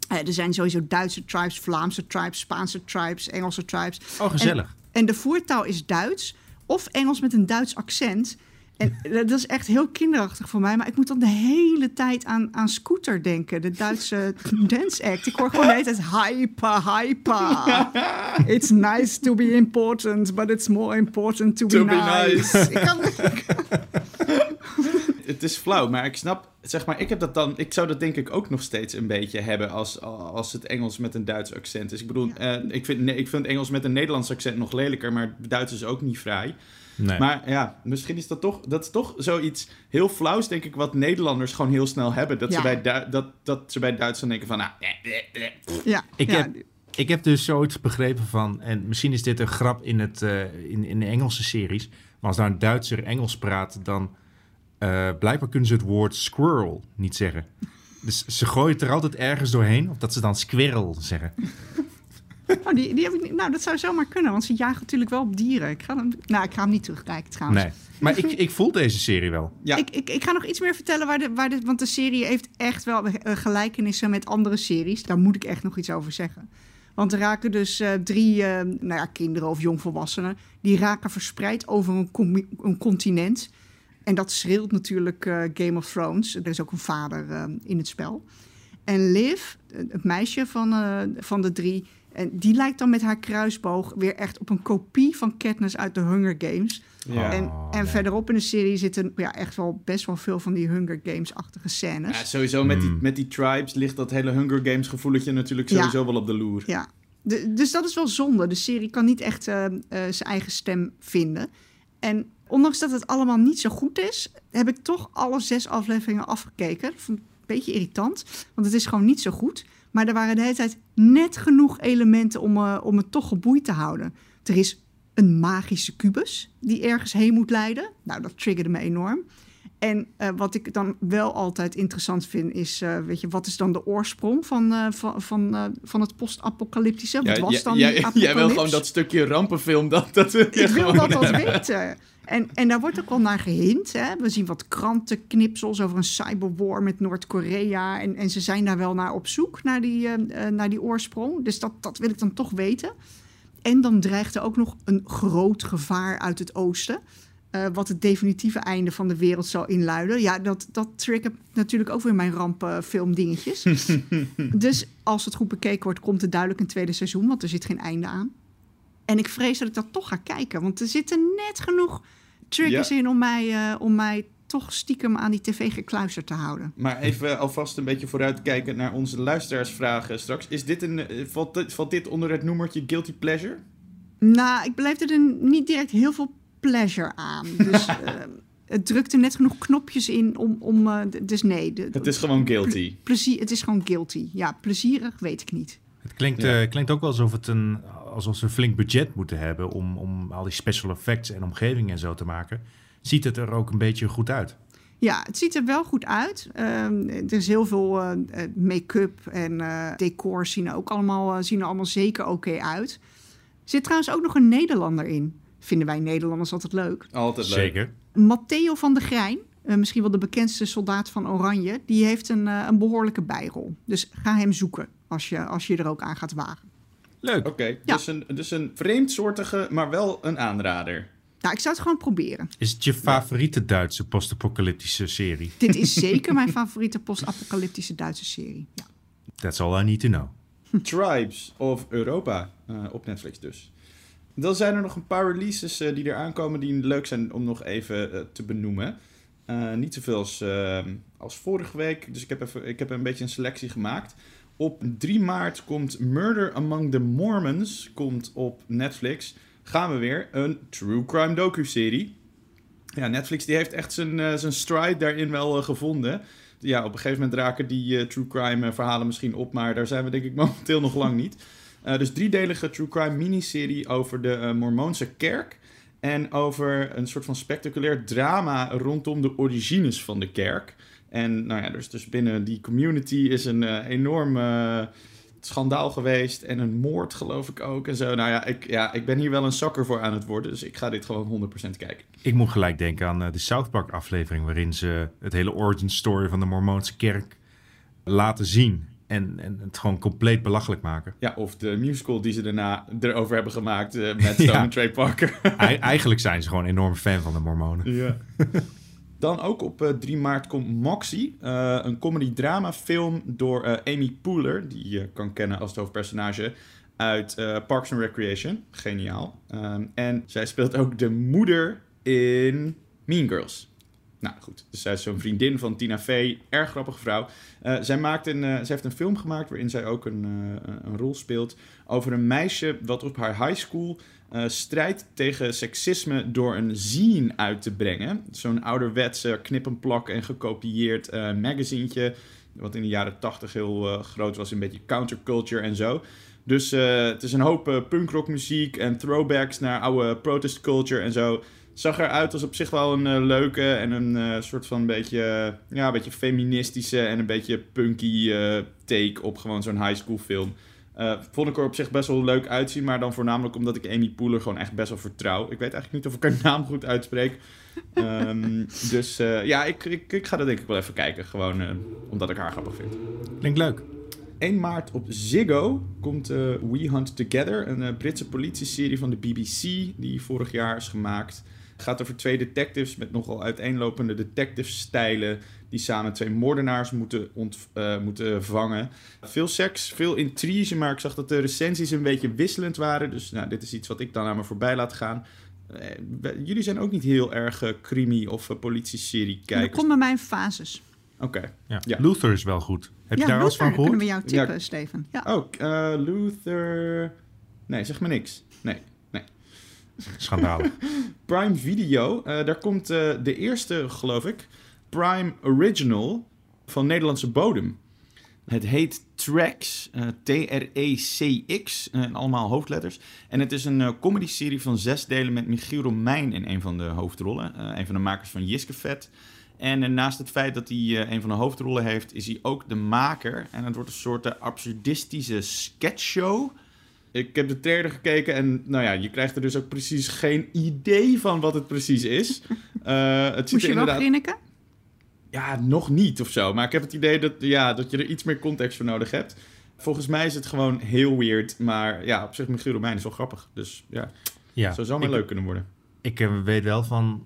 Eh, er zijn sowieso Duitse tribes, Vlaamse tribes, Spaanse tribes, Engelse tribes. Oh, gezellig. En de voertaal is Duits of Engels met een Duits accent. En dat is echt heel kinderachtig voor mij. Maar ik moet dan de hele tijd aan, aan Scooter denken. De Duitse dance act. Ik hoor gewoon de hele tijd hyper, hyper. It's nice to be important, but it's more important to, To be, be nice. nice. Ik kan, Het is flauw, maar ik snap, zeg maar, ik heb dat dan, ik zou dat denk ik ook nog steeds een beetje hebben als, als het Engels met een Duits accent is. Ik bedoel, eh, ik, vind, nee, ik vind Engels met een Nederlands accent nog lelijker, maar Duits is ook niet vrij. Nee. Maar ja, misschien is dat toch, dat is toch zoiets heel flauws, denk ik, wat Nederlanders gewoon heel snel hebben. Dat, ze, bij Du- dat, dat ze bij Duitsland denken van, nou, eh, eh, eh. ja, Ik ja, heb- Ik heb dus zoiets begrepen van, en misschien is dit een grap in, het, eh, in, in de Engelse series, maar als daar een Duitser Engels praat, dan eh, blijkbaar kunnen ze het woord squirrel niet zeggen. Dus ze gooien het er altijd ergens doorheen, of dat ze dan squirrel zeggen. Oh, die, die heb ik niet, nou, dat zou zomaar kunnen, want ze jagen natuurlijk wel op dieren. Ik ga hem, nou, ik ga hem niet terugkijken trouwens. Nee. Maar ik, ik voel deze serie wel. Ja. Ik, ik, ik ga nog iets meer vertellen, waar de, waar de, want de serie heeft echt wel eh, gelijkenissen met andere series. Daar moet ik echt nog iets over zeggen. Want er raken dus eh, drie eh, nou ja, kinderen of jongvolwassenen... die raken verspreid over een, een continent. En dat schreeuwt natuurlijk eh, Game of Thrones. Er is ook een vader in het spel. En Liv, het meisje van, eh, van de drie... En die lijkt dan met haar kruisboog weer echt op een kopie van Katniss uit de Hunger Games... Ja. En, Oh, en nee. verderop in de serie zitten ja, echt wel best wel veel van die Hunger Games-achtige scènes. Ja, sowieso met, die, Hmm. met die tribes ligt dat hele Hunger Games gevoeletje natuurlijk Ja. sowieso wel op de loer. Ja. De- dus dat is wel zonde. De serie kan niet echt eh, eh, zijn eigen stem vinden. En ondanks dat het allemaal niet zo goed is, heb ik toch alle zes afleveringen afgekeken. Dat vond ik een beetje irritant, want het is gewoon niet zo goed. Maar er waren de hele tijd net genoeg elementen om, eh, om het toch geboeid te houden. Er is een magische kubus die ergens heen moet leiden. Nou, dat triggerde me enorm. En eh, wat ik dan wel altijd interessant vind, is, eh, weet je, wat is dan de oorsprong van, eh, van, van, van het post-apocalyptische? Wat was dan jij, jij wil gewoon dat stukje rampenfilm, dat, dat Ik wil dat hebben. weten. En, en daar wordt ook wel naar gehint. Hè? We zien wat krantenknipsels over een cyberwar met Noord-Korea. En, en ze zijn daar wel naar op zoek, naar die, naar die oorsprong. Dus dat, dat wil ik dan toch weten. En dan dreigt er ook nog een groot gevaar uit het oosten. Eh, wat het definitieve einde van de wereld zal inluiden. Ja, dat, dat triggert natuurlijk ook weer mijn rampenfilmdingetjes. dus als het goed bekeken wordt, komt er duidelijk een tweede seizoen. Want er zit geen einde aan. En ik vrees dat ik dat toch ga kijken. Want er zitten net genoeg triggers Ja. in om mij, eh, om mij toch stiekem aan die tv gekluisterd te houden. Maar even alvast een beetje vooruitkijken naar onze luisteraarsvragen straks. Is dit een, eh, valt, dit, valt dit onder het noemertje guilty pleasure? Nou, ik beleefde er niet direct heel veel pleasure aan. Dus eh, het drukte net genoeg knopjes in om... om eh, dus nee. de- Het is gewoon guilty. Plezier, het is gewoon guilty. Ja, plezierig weet ik niet. Het klinkt, Ja. eh, klinkt ook wel alsof, het een, alsof ze een flink budget moeten hebben om, om al die special effects en omgevingen en zo te maken. Ziet het er ook een beetje goed uit? Ja, het ziet er wel goed uit. Ehm, er is heel veel eh, make-up en eh decors zien er ook allemaal, zien er allemaal zeker oké uit. Er zit trouwens ook nog een Nederlander in. Vinden wij Nederlanders altijd leuk. Altijd leuk. Zeker. Matteo van der Grijn, eh, misschien wel de bekendste soldaat van Oranje, die heeft een, eh, een behoorlijke bijrol. Dus ga hem zoeken als je, als je er ook aan gaat wagen. Leuk. Oké, Ja. dus, een, dus een vreemdsoortige, maar wel een aanrader. Nou, ik zou het gewoon proberen. Is het je favoriete Duitse post-apocalyptische serie? Dit is zeker mijn favoriete post-apocalyptische Duitse serie. Ja. That's all I need to know. Tribes of Europa eh, op Netflix dus. Dan zijn er nog een paar releases eh, die er aankomen die leuk zijn om nog even eh, te benoemen. Eh, niet zoveel als, eh, als vorige week, dus ik heb, even, ik heb een beetje een selectie gemaakt. Op 3 maart komt Murder Among the Mormons komt op Netflix. Gaan we weer een true crime docu-serie. Ja, Netflix die heeft echt zijn, zijn stride daarin wel gevonden. Ja, op een gegeven moment raken die true crime verhalen misschien op, maar daar zijn we denk ik momenteel nog lang niet. Eh, dus driedelige true crime miniserie over de eh, Mormoonse kerk. En over een soort van spectaculair drama rondom de origines van de kerk. En nou ja, dus, dus binnen die community is een eh, enorm schandaal geweest. En een moord geloof ik ook. En zo. Nou ja ik, ja, ik ben hier wel een zakker voor aan het worden. Dus ik ga dit gewoon 100% kijken. Ik moet gelijk denken aan de South Park aflevering... waarin ze het hele origin story van de Mormoonse kerk laten zien. En, en het gewoon compleet belachelijk maken. Ja, of de musical die ze daarna erover hebben gemaakt eh, met Stone Ja. en Trey Parker. Ei- eigenlijk zijn ze gewoon enorm fan van de Mormonen. Ja. Dan ook op eh, 3 maart komt Moxie, eh, een comedy-drama film door eh, Amy Poehler, die je kan kennen als het hoofdpersonage uit eh, Parks and Recreation. Geniaal. Ehm, en zij speelt ook de moeder in Mean Girls. Nou goed, dus zij is zo'n vriendin van Tina Fey, erg grappige vrouw. Eh, zij, maakt een, eh, zij heeft een film gemaakt waarin zij ook een, eh, een rol speelt over een meisje dat op haar high school strijdt tegen seksisme door een zine uit te brengen. Zo'n ouderwetse knip-en-plak en gekopieerd eh magazientje, wat in de jaren tachtig heel groot was, een beetje counterculture en zo. Dus het is een hoop punkrockmuziek en throwbacks naar oude protest culture en zo. Zag eruit als op zich wel een eh, leuke en een eh, soort van beetje, eh, ja, een beetje feministische en een beetje punky take op gewoon zo'n high school film. Vond ik er op zich best wel leuk uitzien, maar dan voornamelijk omdat ik Amy Poehler gewoon echt best wel vertrouw. Ik weet eigenlijk niet of ik haar naam goed uitspreek. Ehm, dus ja, ik, ik, ik ga dat denk ik wel even kijken. Gewoon omdat ik haar grappig vind. Klinkt leuk. 1 maart op Ziggo komt We Hunt Together, een eh, Britse politieserie van de BBC die vorig jaar is gemaakt. Het gaat over twee detectives met nogal uiteenlopende detective-stijlen die samen twee moordenaars moeten, ont, eh, moeten vangen. Veel seks, veel intrige, maar ik zag dat de recensies een beetje wisselend waren. Dus nou, dit is iets wat ik dan aan me voorbij laat gaan. Eh, jullie zijn ook niet heel erg eh, crimi- of uh, politie-serie Dat kijkers. komt bij mij in fases. Oké. Ja. Ja. Luther is wel goed. Heb je daar wel eens van Luther, kunnen gehoord? we jou Ja. tippen, Steven? Ja. Oh, eh, Luther... Nee, zeg maar niks. Nee. Schandalig. Prime Video, eh, daar komt eh, de eerste, geloof ik, Prime Original van Nederlandse bodem. Het heet Tracks, eh, T-R-E-C-X, allemaal hoofdletters. En het is een eh comedy-serie van zes delen met Michiel Romein in een van de hoofdrollen. Een van de makers van Jiske Vet. En naast het feit dat hij een van de hoofdrollen heeft, is hij ook de maker. En het wordt een soort absurdistische sketchshow. Ik heb de trailer gekeken en nou ja, je krijgt er dus ook precies geen idee van wat het precies is. Eh, het Moest je wel inderdaad... grinniken? Ja, nog niet of zo. Maar ik heb het idee dat, ja, dat je er iets meer context voor nodig hebt. Volgens mij is het gewoon heel weird. Maar ja, op zich, Michiel Romein is wel grappig. Dus ja, Ja, zou zomaar ik, leuk kunnen worden. Ik eh, weet wel van...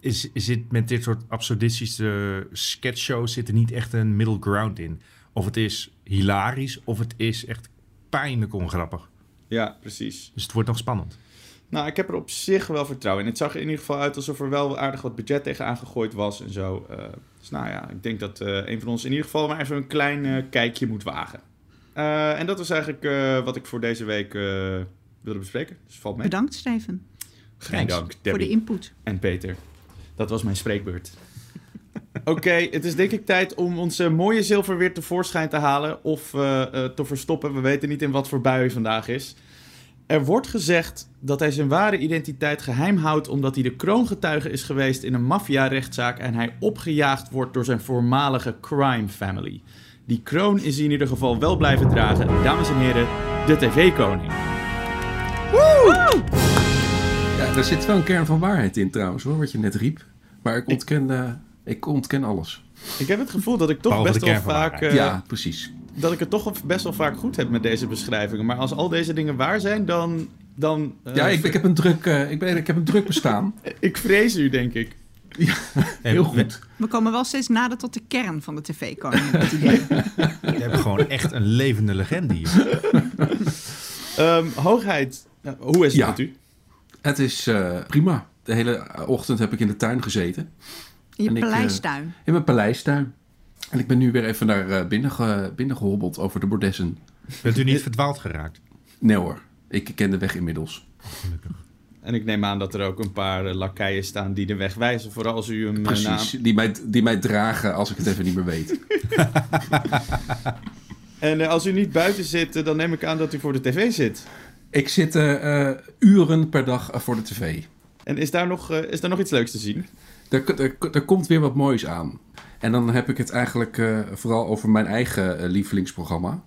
Is, zit met dit soort absurdistische sketchshows zit er niet echt een middle ground in. Of het is hilarisch, of het is echt pijnlijk ongrappig. Ja, precies. Dus het wordt nog spannend. Nou, ik heb er op zich wel vertrouwen in. Het zag er in ieder geval uit alsof er wel aardig wat budget tegenaan gegooid was en zo. Eh, dus nou ja, ik denk dat eh, een van ons in ieder geval maar even een klein eh, kijkje moet wagen. Eh, en dat was eigenlijk eh, wat ik voor deze week eh, wilde bespreken. Dus valt mee. Bedankt, Steven, Geen dank, voor de Debbie input. en Peter. Dat was mijn spreekbeurt. Oké, het is denk ik tijd om ons eh, mooie zilver weer tevoorschijn te halen of eh, eh, te verstoppen. We weten niet in wat voor bui vandaag is. Er wordt gezegd dat hij zijn ware identiteit geheim houdt omdat hij de kroongetuige is geweest in een maffia-rechtszaak en hij opgejaagd wordt door zijn voormalige crime family. Die kroon is hij in ieder geval wel blijven dragen. Dames en heren, de tv-koning. Ja, er zit wel een kern van waarheid in trouwens, hoor, wat je net riep. Maar ik ontken, eh, ik ontken alles. Ik heb het gevoel dat ik toch Behalve best wel vaak... eh, ja, precies. Dat ik het toch best wel vaak goed heb met deze beschrijvingen. Maar als al deze dingen waar zijn, dan... dan eh, ja, ik, ik, heb een druk, eh, ik, ben, ik heb een druk bestaan. ik vrees u, denk ik. Heel goed. We komen wel steeds nader tot de kern van de tv-koning. heb ik het idee. We hebben gewoon echt een levende legende hier. Ehm, hoogheid, nou, hoe is het Ja. met u? Het is eh, prima. De hele ochtend heb ik in de tuin gezeten. In je En ik, eh, paleistuin. In mijn paleistuin. En ik ben nu weer even naar eh, binnen, ge- binnen gehobbeld over de bordessen. Bent u niet verdwaald geraakt? Nee hoor, ik ken de weg inmiddels. En ik neem aan dat er ook een paar eh, lakeien staan die de weg wijzen. Vooral als u hem eh, naam... Precies, die, mij, die mij dragen als ik het even niet meer weet. En als u niet buiten zit, dan neem ik aan dat u voor de tv zit. Ik zit uren per dag voor de tv. En is daar nog, eh, is daar nog iets leuks te zien? Er, er, er komt weer wat moois aan. En dan heb ik het eigenlijk eh, vooral over mijn eigen eh, lievelingsprogramma.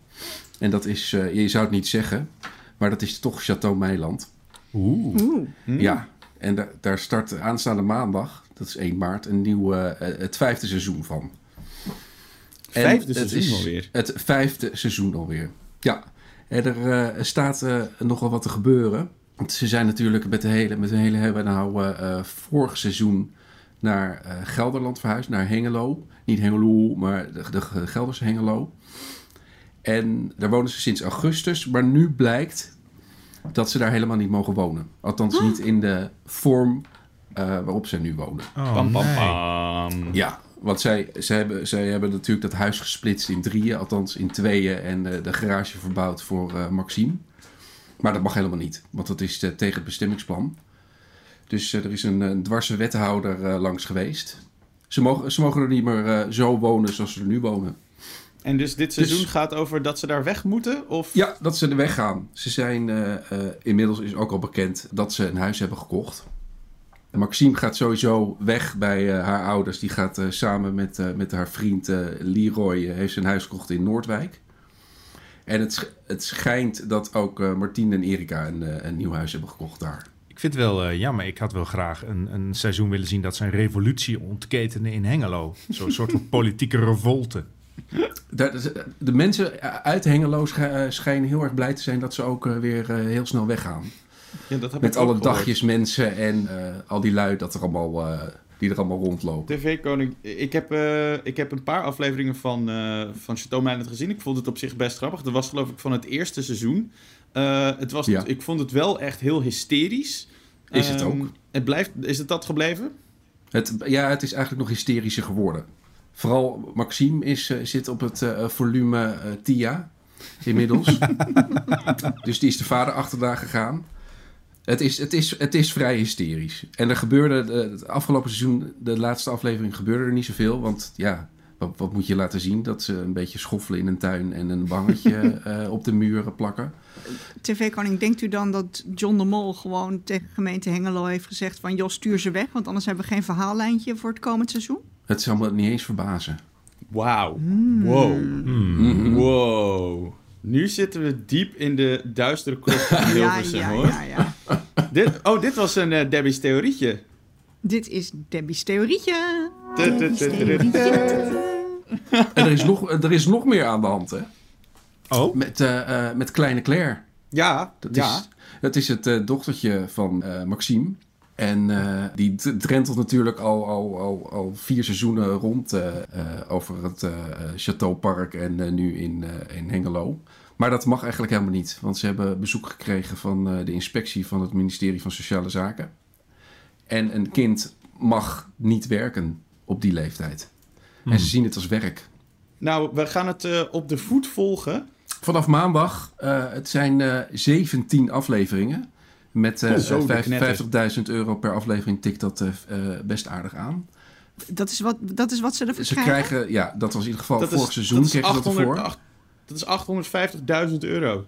En dat is, eh, je zou het niet zeggen, maar dat is toch Chateau Meiland. Oeh. Oeh. Ja, en da- daar start aanstaande maandag, dat is 1 maart, een nieuw, het vijfde seizoen van. En Vijfde het seizoen is alweer. Het vijfde seizoen alweer. Ja, en er eh, staat eh, nogal wat te gebeuren. Want ze zijn natuurlijk met de hele, met de hele hebben nou eh, eh, vorig seizoen naar eh, Gelderland verhuisd, naar Hengelo. Niet Hengelo, maar de, de Gelderse Hengelo. En daar wonen ze sinds augustus, maar nu blijkt dat ze daar helemaal niet mogen wonen. Althans niet in de vorm eh, waarop ze nu wonen. Oh, Pam, pam, nee. pam. Ja, want zij, zij, hebben, zij hebben natuurlijk dat huis gesplitst in drieën, althans in tweeën, en eh, de garage verbouwd voor eh, Maxime. Maar dat mag helemaal niet, want dat is tegen het bestemmingsplan. Dus eh, er is een, een dwarse wethouder eh, langs geweest. Ze mogen, ze mogen er niet meer eh, zo wonen zoals ze er nu wonen. En dus dit seizoen Dus- gaat over dat ze daar weg moeten? Of... Ja, dat ze er weggaan. Ze zijn, inmiddels is ook al bekend dat ze een huis hebben gekocht. En Maxime gaat sowieso weg bij haar ouders. Die gaat samen met, met haar vriend Leroy, heeft een huis gekocht in Noordwijk. En het, het schijnt dat ook Martien en Erika een, een nieuw huis hebben gekocht daar. Ik vind het wel eh, jammer. Ik had wel graag een, een seizoen willen zien dat ze een revolutie ontketenen in Hengelo. Zo'n soort van politieke revolte. Daar- de mensen uit Hengelo sch- eh, schijnen heel erg blij te zijn dat ze ook eh, weer heel snel weggaan. Ja, dat heb Met ik alle gehoord. dagjes mensen en eh, al die lui dat er allemaal, eh, die er allemaal rondlopen. TV-koning. Ik heb, eh, ik heb een paar afleveringen van, eh van Chateau Meiland gezien. Ik vond het op zich best grappig. Dat was geloof ik van het eerste seizoen. Eh, het was, Ja. Ik vond het wel echt heel hysterisch. Is het Ehm, ook. Het blijft, is het dat gebleven? Het, ja, het is eigenlijk nog hysterischer geworden. Vooral Maxime is, eh, zit op het eh, volume Tia inmiddels. dus die is de vader achterna gegaan. Het is, het, is, het is vrij hysterisch. En er gebeurde het afgelopen seizoen, de laatste aflevering, gebeurde er niet zoveel. Want ja, wat, wat moet je laten zien? Dat ze een beetje schoffelen in een tuin en een bangetje eh, op de muren plakken. TV-koning, denkt u dan dat John de Mol gewoon tegen gemeente Hengelo heeft gezegd van... joh, stuur ze weg, want anders hebben we geen verhaallijntje voor het komend seizoen? Het zou me niet eens verbazen. Wauw. Hmm. Wow. Mhm. Wow. Nu zitten we diep in de duistere krocht van Ja, Hilversum, ja, hoor. ja, ja. Dit, oh, dit was een eh, Debbie's theorietje. Dit is Debbie's theorietje. En er is nog, er is nog meer aan de hand, hè? Oh? Met, eh, eh, met kleine Claire. Ja, Dat ja. is, het is het eh, dochtertje van Maxime. En die drentelt natuurlijk al, al, al, al vier seizoenen rond over het Chateaupark en nu in, in Hengelo. Maar dat mag eigenlijk helemaal niet. Want ze hebben bezoek gekregen van de inspectie van het ministerie van Sociale Zaken. En een kind mag niet werken op die leeftijd. En ze zien het als werk. Nou, we gaan het eh, op de voet volgen. Vanaf maandag, eh, het zijn eh 17 afleveringen Met eh, knetter. 50.000 euro per aflevering tikt dat best aardig aan. Dat is wat, dat is wat ze ervoor Ze krijgen? krijgen, ja, dat was in ieder geval Dat vorig is, seizoen dat is kregen ze dat 800 ervoor. ach- dat is 850.000 euro.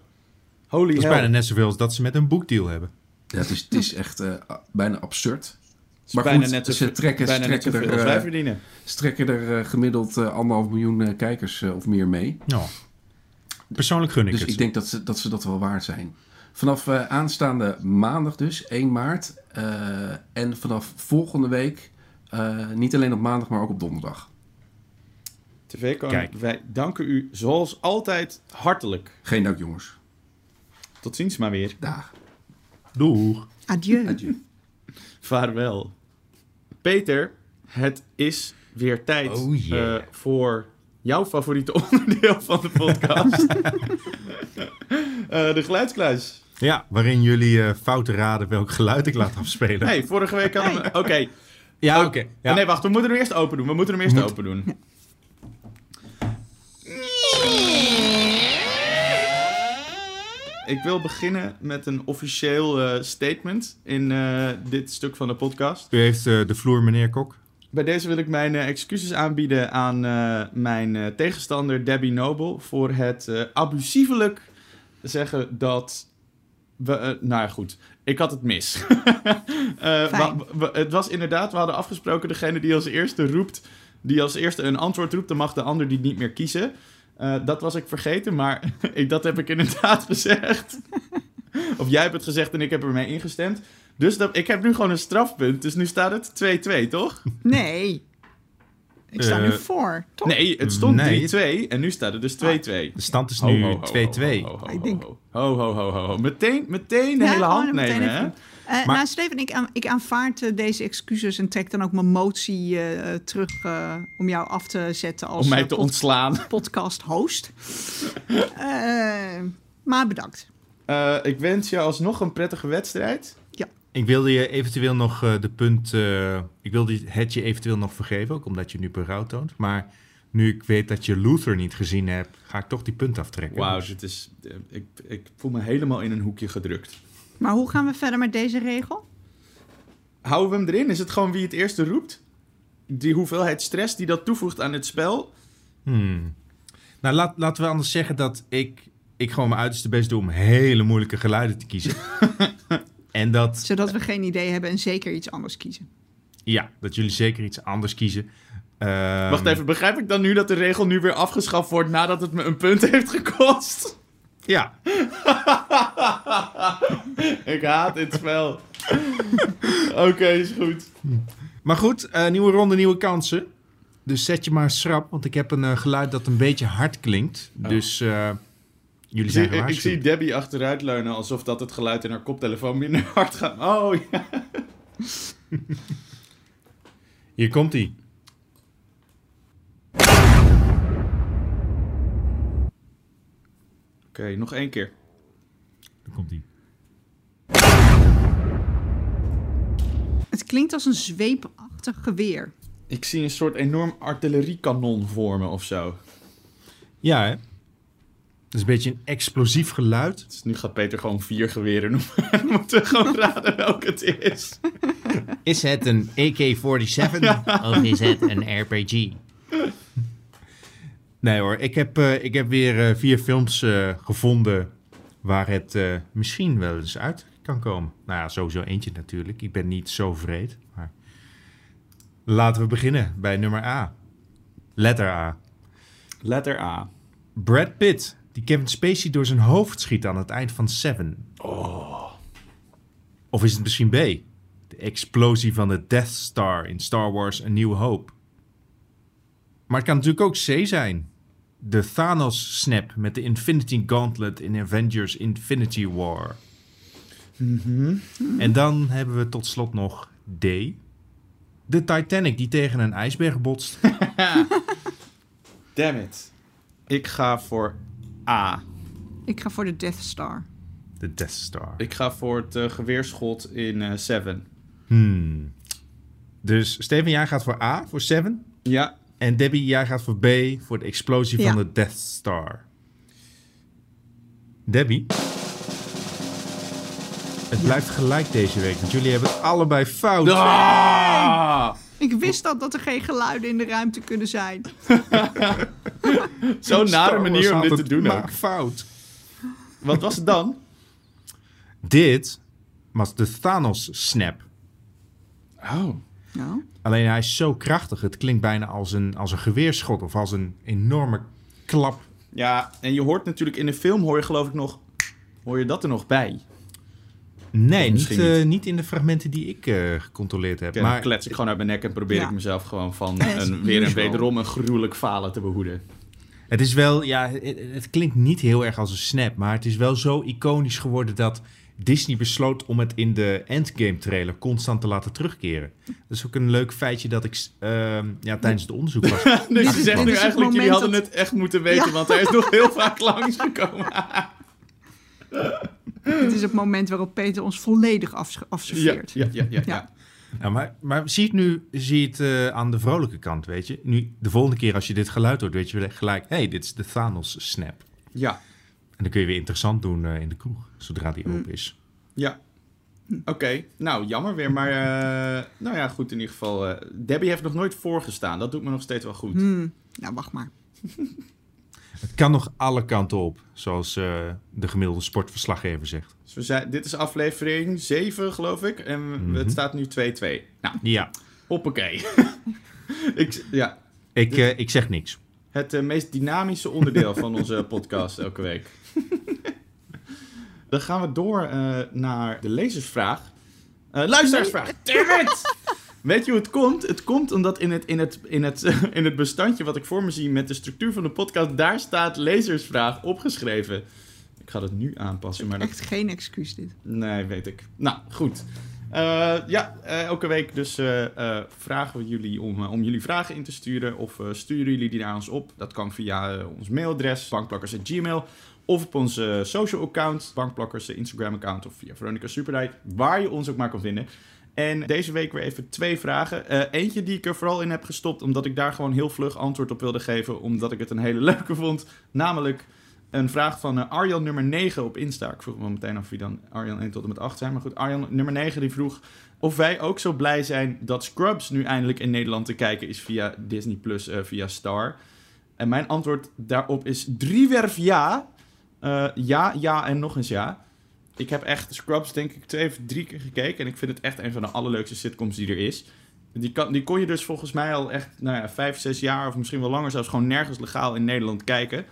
Holy Dat is hell. bijna net zoveel als dat ze met een boekdeal hebben. Ja, het is, het is echt eh, bijna absurd. Maar bijna goed, net ze zoveel- trekken- bijna net trekken zoveel er, als wij eh, verdienen. Ze trekken er eh, gemiddeld eh, anderhalf miljoen kijkers of meer mee. Ja. Persoonlijk gun ik Dus het. ik denk dat ze, dat ze dat wel waard zijn. Vanaf eh, aanstaande maandag dus, 1 maart. eh, en vanaf volgende week, eh, niet alleen op maandag, maar ook op donderdag. TV kan Kijk. wij danken u zoals altijd hartelijk. Geen dank jongens. Tot ziens maar weer. Dag. Doeg. Adieu. Adieu. Vaarwel. Peter, het is weer tijd Oh, yeah. eh, voor jouw favoriete onderdeel van de podcast. Eh, de geluidskluis. Ja, waarin jullie eh, fouten raden welk geluid ik laat afspelen. Hey, vorige week hadden we... Oké. Ja, oké. Ja. Nee, wacht. We moeten hem eerst open doen. We moeten hem eerst open doen. Ik wil beginnen met een officieel eh, statement in eh, dit stuk van de podcast. U heeft eh, de vloer, meneer Kok. Bij deze wil ik mijn excuses aanbieden aan eh, mijn eh, tegenstander Debbie Noble voor het eh, abusievelijk zeggen dat we. nou ja, goed. Ik had het mis. Eh, Fijn. we- we- het was inderdaad, we hadden afgesproken, degene die als eerste roept, die als eerste een antwoord roept, dan mag de ander die niet meer kiezen. Eh, dat was ik vergeten, maar ik, dat heb ik inderdaad gezegd. of jij hebt het gezegd en ik heb ermee ingestemd. Dus dat, ik heb nu gewoon een strafpunt. Dus nu staat het 2-2, toch? Nee. Ik sta nu Eh, voor, toch? Nee, het stond Nee. 3-2 en nu staat het dus 2-2. De stand is nu ho, ho, 2-2. ho, ho, ho, Ik denk- ho, ho, ho, ho, ho, ho. Meteen, meteen de Ja, hele hand meteen nemen, hè? Eh, Maar- Nou, Steven, ik, aan- ik aanvaard eh, deze excuses en trek dan ook mijn motie eh, terug eh, om jou af te zetten als Om mij te pod- ontslaan. podcast host. Eh, maar bedankt. Eh, ik wens je alsnog een prettige wedstrijd. Ik wilde je eventueel nog eh, de punt... eh, ik wilde het je eventueel nog vergeven, ook omdat je nu berouw toont. Maar nu ik weet dat je Luther niet gezien hebt, ga ik toch die punt aftrekken. Wauw, Dus- dit is, ik, ik voel me helemaal in een hoekje gedrukt. Maar hoe gaan we verder met deze regel? Houden we hem erin? Is het gewoon wie het eerste roept? Die hoeveelheid stress die dat toevoegt aan het spel? Hmm. Nou, laat, laten we anders zeggen dat ik, ik gewoon mijn uiterste best doe om hele moeilijke geluiden te kiezen. en dat, Zodat we geen idee hebben en zeker iets anders kiezen. ja, dat jullie zeker iets anders kiezen. Ehm, Wacht even, begrijp ik dan nu dat de regel nu weer afgeschaft wordt nadat het me een punt heeft gekost? Ja, ik haat dit spel. Oké, is goed. maar goed, eh, nieuwe ronde, nieuwe kansen. Dus zet je maar schrap, want ik heb een eh, geluid dat een beetje hard klinkt. Dus eh, jullie zijn zie, ik, gewaarschuwd. zie Debbie achteruit leunen alsof dat het geluid in haar koptelefoon minder hard gaat. Oh ja. Hier komt hij. Oké, nog één keer. Daar komt hij. Het klinkt als een zweepachtig geweer. Ik zie een soort enorm artilleriekanon vormen of zo. Ja, hè? Dat is een beetje een explosief geluid. Dus nu gaat Peter gewoon vier geweren noemen. Dan moeten we gewoon raden welke het is. Is het een AK-47 of is het een RPG? Nee hoor, ik heb, eh, ik heb weer eh, vier films eh, gevonden waar het misschien wel eens uit kan komen. Nou ja, sowieso eentje natuurlijk. Ik ben niet zo vreed. Maar... Laten we beginnen bij nummer A. Letter A. Letter A. Brad Pitt, die Kevin Spacey door zijn hoofd schiet aan het eind van Seven. Oh. Of is het misschien B? De explosie van de Death Star in Star Wars A New Hope. Maar het kan natuurlijk ook C zijn. De Thanos-snap met de Infinity Gauntlet in Avengers Infinity War. En dan hebben we tot slot nog D. De Titanic die tegen een ijsberg botst. Damn it. Ik ga voor A. Ik ga voor de Death Star. De Death Star. Ik ga voor het eh, geweerschot in eh, Seven. Hmm. Dus Steven, jij gaat voor A, voor Seven. Ja, En Debbie, jij gaat voor B, voor de explosie Ja. van de Death Star. Debbie? Het blijft gelijk deze week, want jullie hebben het allebei fout. Ah! Ik wist al dat er geen geluiden in de ruimte kunnen zijn. Zo'n nare manier om dit te doen ook. maar fout. Wat was het dan? Dit was de Thanos-snap. Oh. Alleen hij is zo krachtig. Het klinkt bijna als een, als een geweerschot of als een enorme klap. Ja, en je hoort natuurlijk in de film, hoor je geloof ik nog... Hoor je dat er nog bij? Nee, niet, misschien eh, niet. niet in de fragmenten die ik eh, gecontroleerd heb. Ja, dan maar klets ik gewoon uit mijn nek en probeer Ja. ik mezelf gewoon van een, weer en wederom een gruwelijk falen te behoeden. het is wel, ja, het, het klinkt niet heel erg als een snap. Maar het is wel zo iconisch geworden dat Disney besloot om het in de Endgame trailer constant te laten terugkeren. Dat is ook een leuk feitje dat ik ehm, ja, tijdens het onderzoek was. Dus je zegt nu eigenlijk, jullie hadden dat- het echt moeten weten, Ja. want hij is nog heel vaak langsgekomen. dit is het moment waarop Peter ons volledig afs- afserveert. ja, ja, ja, ja. Ja. Ja, maar, maar zie het nu zie het, eh, aan de vrolijke kant, weet je. Nu, de volgende keer als je dit geluid hoort, weet je gelijk... hé, hey, dit is de Thanos-snap. Ja, En dan kun je weer interessant doen eh, in de kroeg, zodra die open is. ja. Oké, nou jammer weer, maar eh, nou ja, goed in ieder geval. eh, Debbie heeft nog nooit voorgestaan, dat doet me nog steeds wel goed. Hmm, nou, wacht maar. Het kan nog alle kanten op, zoals eh, de gemiddelde sportverslaggever zegt. Dus we zijn, dit is aflevering 7 geloof ik en Mhm. het staat nu 2-2. Nou, Ja, hoppakee. ik, ja, ik, ik zeg niks. Het meest dynamische onderdeel van onze podcast elke week. Dan gaan we door eh, naar de lezersvraag. Eh luisteraarsvraag. Damn it! Weet je hoe het komt? Het komt omdat in het, in, het, in, het, in het bestandje wat ik voor me zie met de structuur van de podcast, daar staat lezersvraag opgeschreven. Ik ga dat nu aanpassen, maar dat Echt geen excuus dit. Nee, weet ik. Nou, goed. Eh, ja, elke week dus vragen we jullie om, om jullie vragen in te sturen. Of sturen jullie die naar ons op. Dat kan via ons mailadres, bankplakkers.gmail. Of op onze social account, bankplakkers Instagram account. Of via Veronica Superlight, waar je ons ook maar kan vinden. En deze week weer even twee vragen. Eh, eentje die ik er vooral in heb gestopt, omdat ik daar gewoon heel vlug antwoord op wilde geven. Omdat ik het een hele leuke vond. Namelijk een vraag van eh, Arjan nummer 9 op Insta. Ik vroeg me meteen af wie dan Arjan 1 tot en met 8 zijn. Maar goed, Arjan nummer 9 die vroeg of wij ook zo blij zijn dat Scrubs nu eindelijk in Nederland te kijken is via Disney Plus, eh, via Star. En mijn antwoord daarop is driewerf ja. Eh, ja, ja en nog eens ja. Ik heb echt Scrubs denk ik twee of drie keer gekeken. En ik vind het echt een van de allerleukste sitcoms die er is. Die, kan, die kon je dus volgens mij al echt, nou ja, vijf, zes jaar of misschien wel langer zelfs gewoon nergens legaal in Nederland kijken.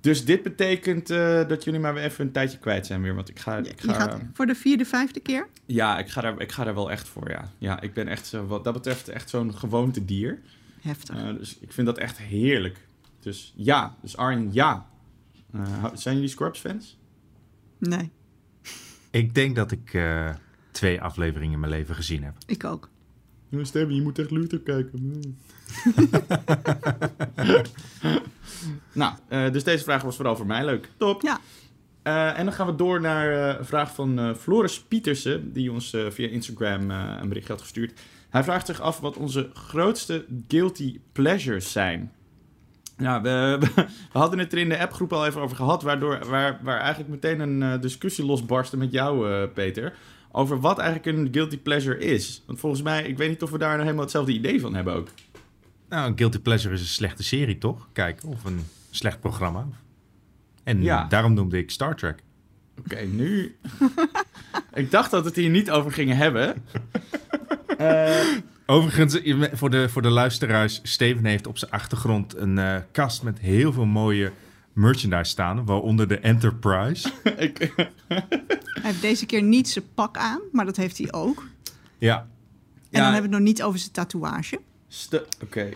Dus dit betekent eh, dat jullie maar weer even een tijdje kwijt zijn weer. Want ik ga, ik Je ga, gaat voor de vierde, vijfde keer? ja, ik ga, daar, ik ga daar wel echt voor, ja. Ja, ik ben echt, zo, wat dat betreft, echt zo'n gewoonte dier. Heftig. Eh, dus ik vind dat echt heerlijk. Dus ja, dus Arjen, ja. Eh, zijn jullie Scrubs fans? Nee, Ik denk dat ik eh, twee afleveringen in mijn leven gezien heb. ik ook. Jongens, je moet echt Luther kijken. nou, eh, dus deze vraag was vooral voor mij leuk. Top. Ja. Eh, en dan gaan we door naar eh, een vraag van eh, Floris Pietersen, die ons eh, via Instagram een bericht had gestuurd. Hij vraagt zich af wat onze grootste guilty pleasures zijn. Ja, we, we hadden het er in de appgroep al even over gehad, waardoor, waar, waar eigenlijk meteen een eh, discussie losbarstte met jou, eh, Peter. Over wat eigenlijk een guilty pleasure is. Want volgens mij, ik weet niet of we daar nou helemaal hetzelfde idee van hebben ook. Nou, een Guilty Pleasure is een slechte serie, toch? Kijken, of een slecht programma. En Ja. daarom noemde ik Star Trek. Oké, nu. ik dacht dat we het hier niet over gingen hebben. Eh, Overigens, voor de, voor de luisteraars, Steven heeft op zijn achtergrond een eh, kast met heel veel mooie merchandise staan, waaronder de Enterprise. ik, Hij heeft deze keer niet zijn pak aan, maar dat heeft hij ook. ja, En Ja. dan hebben we het nog niet over zijn tatoeage. Oké.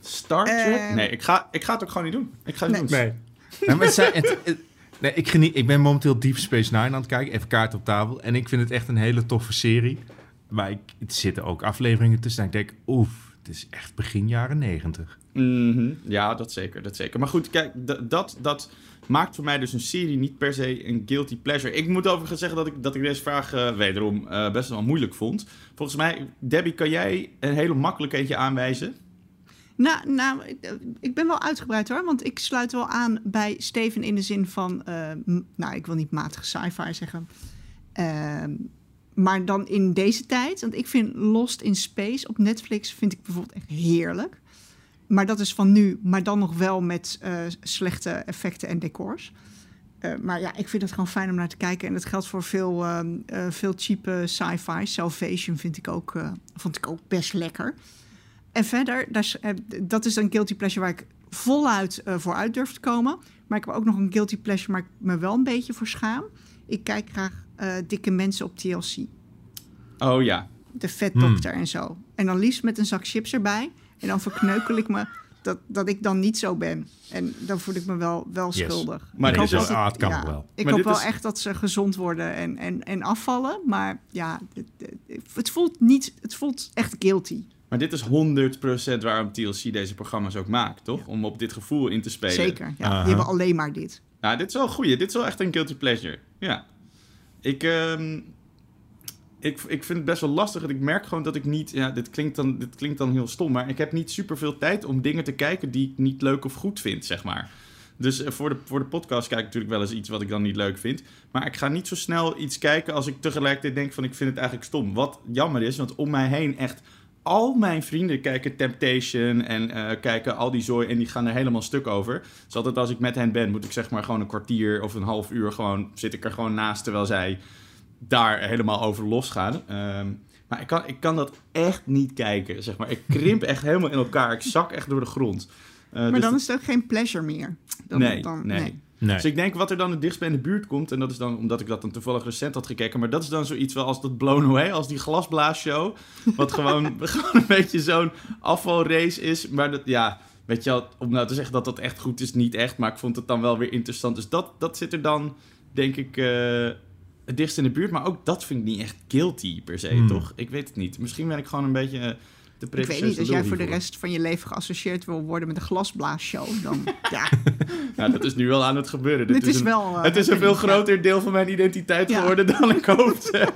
Star Trek? Eh, nee, ik ga, ik ga het ook gewoon niet doen. Ik ga het niet Nee. doen. Nee. maar het zijn- het- het- nee, ik, geniet, ik ben momenteel Deep Space Nine aan het kijken, even kaart op tafel. En ik vind het echt een hele toffe serie. Maar ik, er zitten ook afleveringen tussen en ik denk, oef, het is echt begin jaren negentig. Mhm. Ja, dat zeker, dat zeker. Maar goed, kijk, d- dat, dat maakt voor mij dus een serie niet per se een guilty pleasure. Ik moet overigens zeggen dat ik, dat ik deze vraag eh, wederom eh, best wel moeilijk vond. Volgens mij, Debbie, kan jij een hele makkelijk eentje aanwijzen? Nou, nou, ik- ik ben wel uitgebreid hoor, want ik sluit wel aan bij Steven in de zin van, eh, m- nou, ik wil niet matige sci-fi zeggen. Maar dan in deze tijd, want ik vind Lost in Space op Netflix vind ik bijvoorbeeld echt heerlijk. Maar dat is van nu, maar dan nog wel met eh, slechte effecten en decors. Eh, maar ja, ik vind het gewoon fijn om naar te kijken. En dat geldt voor veel, eh, veel cheap sci-fi. Salvation vind ik ook, vond ik ook best lekker. En verder, dat is een guilty pleasure waar ik voluit voor uit durf te komen. Maar ik heb ook nog een guilty pleasure waar ik me wel een beetje voor schaam. Ik kijk graag eh, dikke mensen op TLC. Oh ja. De vetdokter en zo. En dan liefst met een zak chips erbij. En dan verkneukel ik me dat, dat ik dan niet zo ben. En dan voel ik me wel, wel Yes. schuldig. Maar ik hoop wel- ah, het kan wel. Ik Maar hoop wel is- echt dat ze gezond worden en, en, en afvallen. Maar ja, het, het- voelt niet... Het voelt echt guilty. Maar dit is 100% waarom TLC deze programma's ook maakt, toch? Om op dit gevoel in te spelen. Zeker. Ja. Die hebben alleen maar dit. Ja, dit is wel een goeie. Dit is wel echt een guilty pleasure. Ja. Ik, ehm, ik, ik vind het best wel lastig. En ik merk gewoon dat ik niet... Ja, dit klinkt dan, dit klinkt dan heel stom. Maar ik heb niet superveel tijd om dingen te kijken die ik niet leuk of goed vind, zeg maar. Dus eh, voor, de, voor de podcast kijk ik natuurlijk wel eens iets wat ik dan niet leuk vind. Maar ik ga niet zo snel iets kijken als ik tegelijkertijd denk van ik vind het eigenlijk stom. Wat jammer is, want om mij heen echt al mijn vrienden kijken Temptation en eh, kijken al die zooi en die gaan er helemaal stuk over. Dus altijd als ik met hen ben, moet ik zeg maar gewoon een kwartier of een half uur gewoon zit ik er gewoon naast terwijl zij daar helemaal over losgaan. Ehm, maar ik kan, ik kan dat echt niet kijken, zeg maar. Ik krimp echt helemaal in elkaar. Ik zak echt door de grond. Eh, Maar dus dan is het ook geen pleasure meer. Dan, nee, dan, nee. Nee. Dus ik denk wat er dan het dichtst bij in de buurt komt, en dat is dan omdat ik dat dan toevallig recent had gekeken, maar dat is dan zoiets wel als dat Blown Away, als die glasblaasshow, wat gewoon, gewoon een beetje zo'n afvalrace is. Maar dat, ja, weet je wel, om nou te zeggen dat dat echt goed is, niet echt, maar ik vond het dan wel weer interessant. Dus dat, dat zit er dan, denk ik, eh, het dichtst in de buurt. Maar ook dat vind ik niet echt guilty per se, Hmm. toch? Ik weet het niet. Misschien ben ik gewoon een beetje eh, Ik weet niet, als jij voor de rest van je leven geassocieerd wil worden met de glasblaasshow, dan ja, Ja, dat is nu wel aan het gebeuren. Dit dit is een- wel... eh, Het is een veel ja. groter deel van mijn identiteit Ja. geworden dan ik hoopte.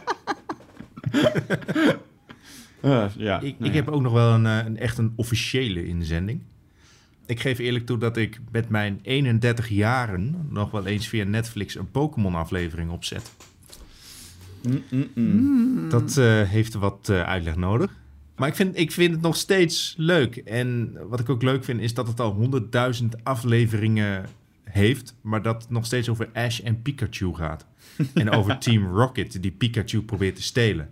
Eh, ja, Ik, nou ik ja. heb ook nog wel een, eh, een echt een officiële inzending. Ik geef eerlijk toe dat ik met mijn 31 jaren nog wel eens via Netflix een Pokémon-aflevering opzet. Mm, mm, mm. Dat eh, heeft wat eh, uitleg nodig. Maar ik vind, ik vind het nog steeds leuk. En wat ik ook leuk vind, is dat het al 100.000 afleveringen heeft. Maar dat het nog steeds over Ash en Pikachu gaat. en over Team Rocket, die Pikachu probeert te stelen.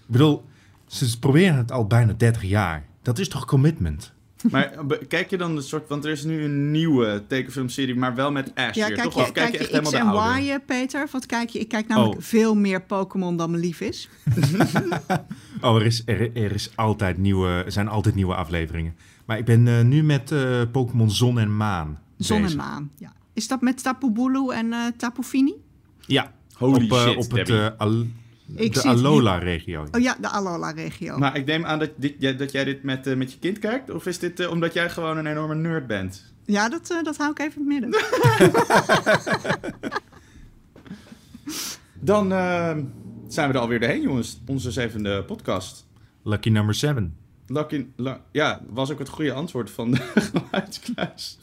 Ik bedoel, ze proberen het al bijna 30 jaar. Dat is toch commitment? Maar eh, kijk je dan een soort... Want er is nu een nieuwe tekenfilmserie, maar wel met Ash Ja, weer, kijk toch? je, Of kijk kijk je echt je X helemaal de en? Y, eh, Peter? Wat kijk je? Ik kijk namelijk Oh. veel meer Pokémon dan me lief is. Oh, er, is, er, er, is altijd nieuwe, er zijn altijd nieuwe afleveringen. Maar ik ben eh, nu met Pokémon Zon en Maan. Zon bezig. en maan. Ja. Is dat met Tapu Bulu en eh Tapu Fini? Ja, Holy op, shit, op het, Ik de Alola-regio. Oh ja, de Alola-regio. Maar ik neem aan dat, dit, dat jij dit met, eh, met je kind kijkt? Of is dit eh, omdat jij gewoon een enorme nerd bent? Ja, dat, eh, dat hou ik even in het midden. Dan zijn we er alweer doorheen, jongens. Onze zevende podcast. Lucky number 7. Lucky, lu- ja, was ook het goede antwoord van de geluidskluis.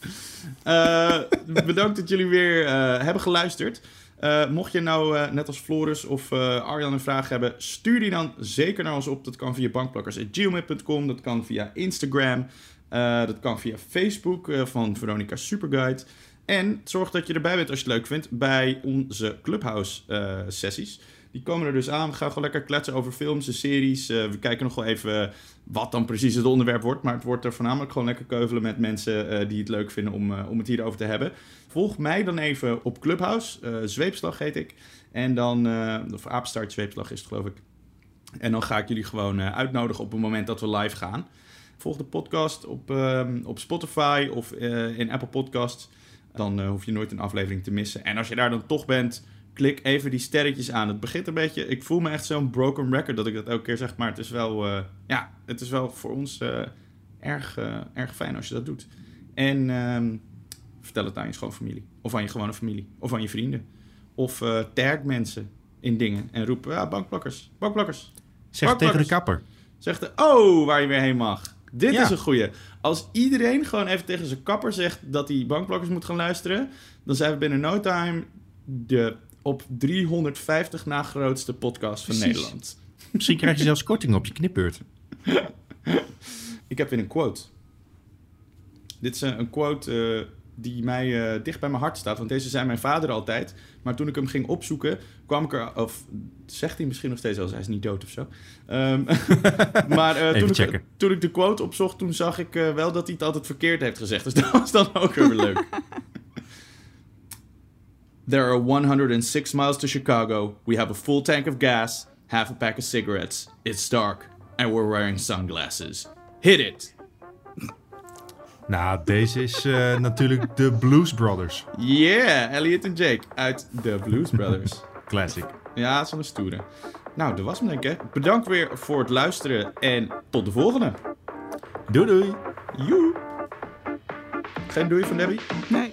Eh, bedankt dat jullie weer eh, hebben geluisterd. Eh, mocht je nou, eh, net als Floris of eh, Arjan, een vraag hebben, stuur die dan zeker naar ons op. Dat kan via bankplakkers.gmail.com, dat kan via Instagram, dat kan via Facebook van Veronica Superguide. En zorg dat je erbij bent als je het leuk vindt bij onze Clubhouse-sessies. Die komen er dus aan. We gaan gewoon lekker kletsen over films en series. Eh, we kijken nog wel even wat dan precies het onderwerp wordt. Maar het wordt er voornamelijk gewoon lekker keuvelen met mensen eh, die het leuk vinden om, eh, om het hierover te hebben. Volg mij dan even op Clubhouse. Zweepslag heet ik. En dan, of Aapstaart Zweepslag is het geloof ik. En dan ga ik jullie gewoon uitnodigen op het moment dat we live gaan. Volg de podcast op, ehm, op Spotify of in Apple Podcasts. Dan hoef je nooit een aflevering te missen. En als je daar dan toch bent, klik even die sterretjes aan. Het begint een beetje... Ik voel me echt zo'n broken record dat ik dat elke keer zeg. Maar het is wel, eh, ja, het is wel voor ons eh, erg, eh, erg fijn als je dat doet. En ehm, vertel het aan je schoonfamilie. Of aan je gewone familie. Of aan je vrienden. Of tag mensen in dingen. En roep, ja, bankplakkers. Bankplakkers. Zeg tegen de kapper. Zegt de, oh, waar je weer heen mag. Dit Ja. is een goeie. Als iedereen gewoon even tegen zijn kapper zegt dat hij bankplakkers moet gaan luisteren, dan zijn we binnen no time de op 350 na grootste podcast van Precies. Nederland. Misschien krijg je zelfs korting op je knipbeurt. Ik heb weer een quote. Dit is een, een quote eh, die mij eh, dicht bij mijn hart staat. Want deze zei mijn vader altijd. Maar toen ik hem ging opzoeken, kwam ik er... Of zegt hij misschien nog steeds als hij is niet dood of zo. Ehm, maar eh, toen, ik, toen ik de quote opzocht, toen zag ik eh, wel dat hij het altijd verkeerd heeft gezegd. Dus dat was dan ook weer leuk. There are 106 miles to Chicago. We have a full tank of gas, half a pack of cigarettes. It's dark, and we're wearing sunglasses. Hit it! Nou, deze is eh, natuurlijk de Blues Brothers. Yeah, Elliot en Jake uit The Blues Brothers. Classic. ja, dat is wel een stoere. Nou, dat was hem denk ik. hè. Bedankt weer voor het luisteren en tot de volgende. Doei doei. Joe! Geen doei van Debbie? Nee.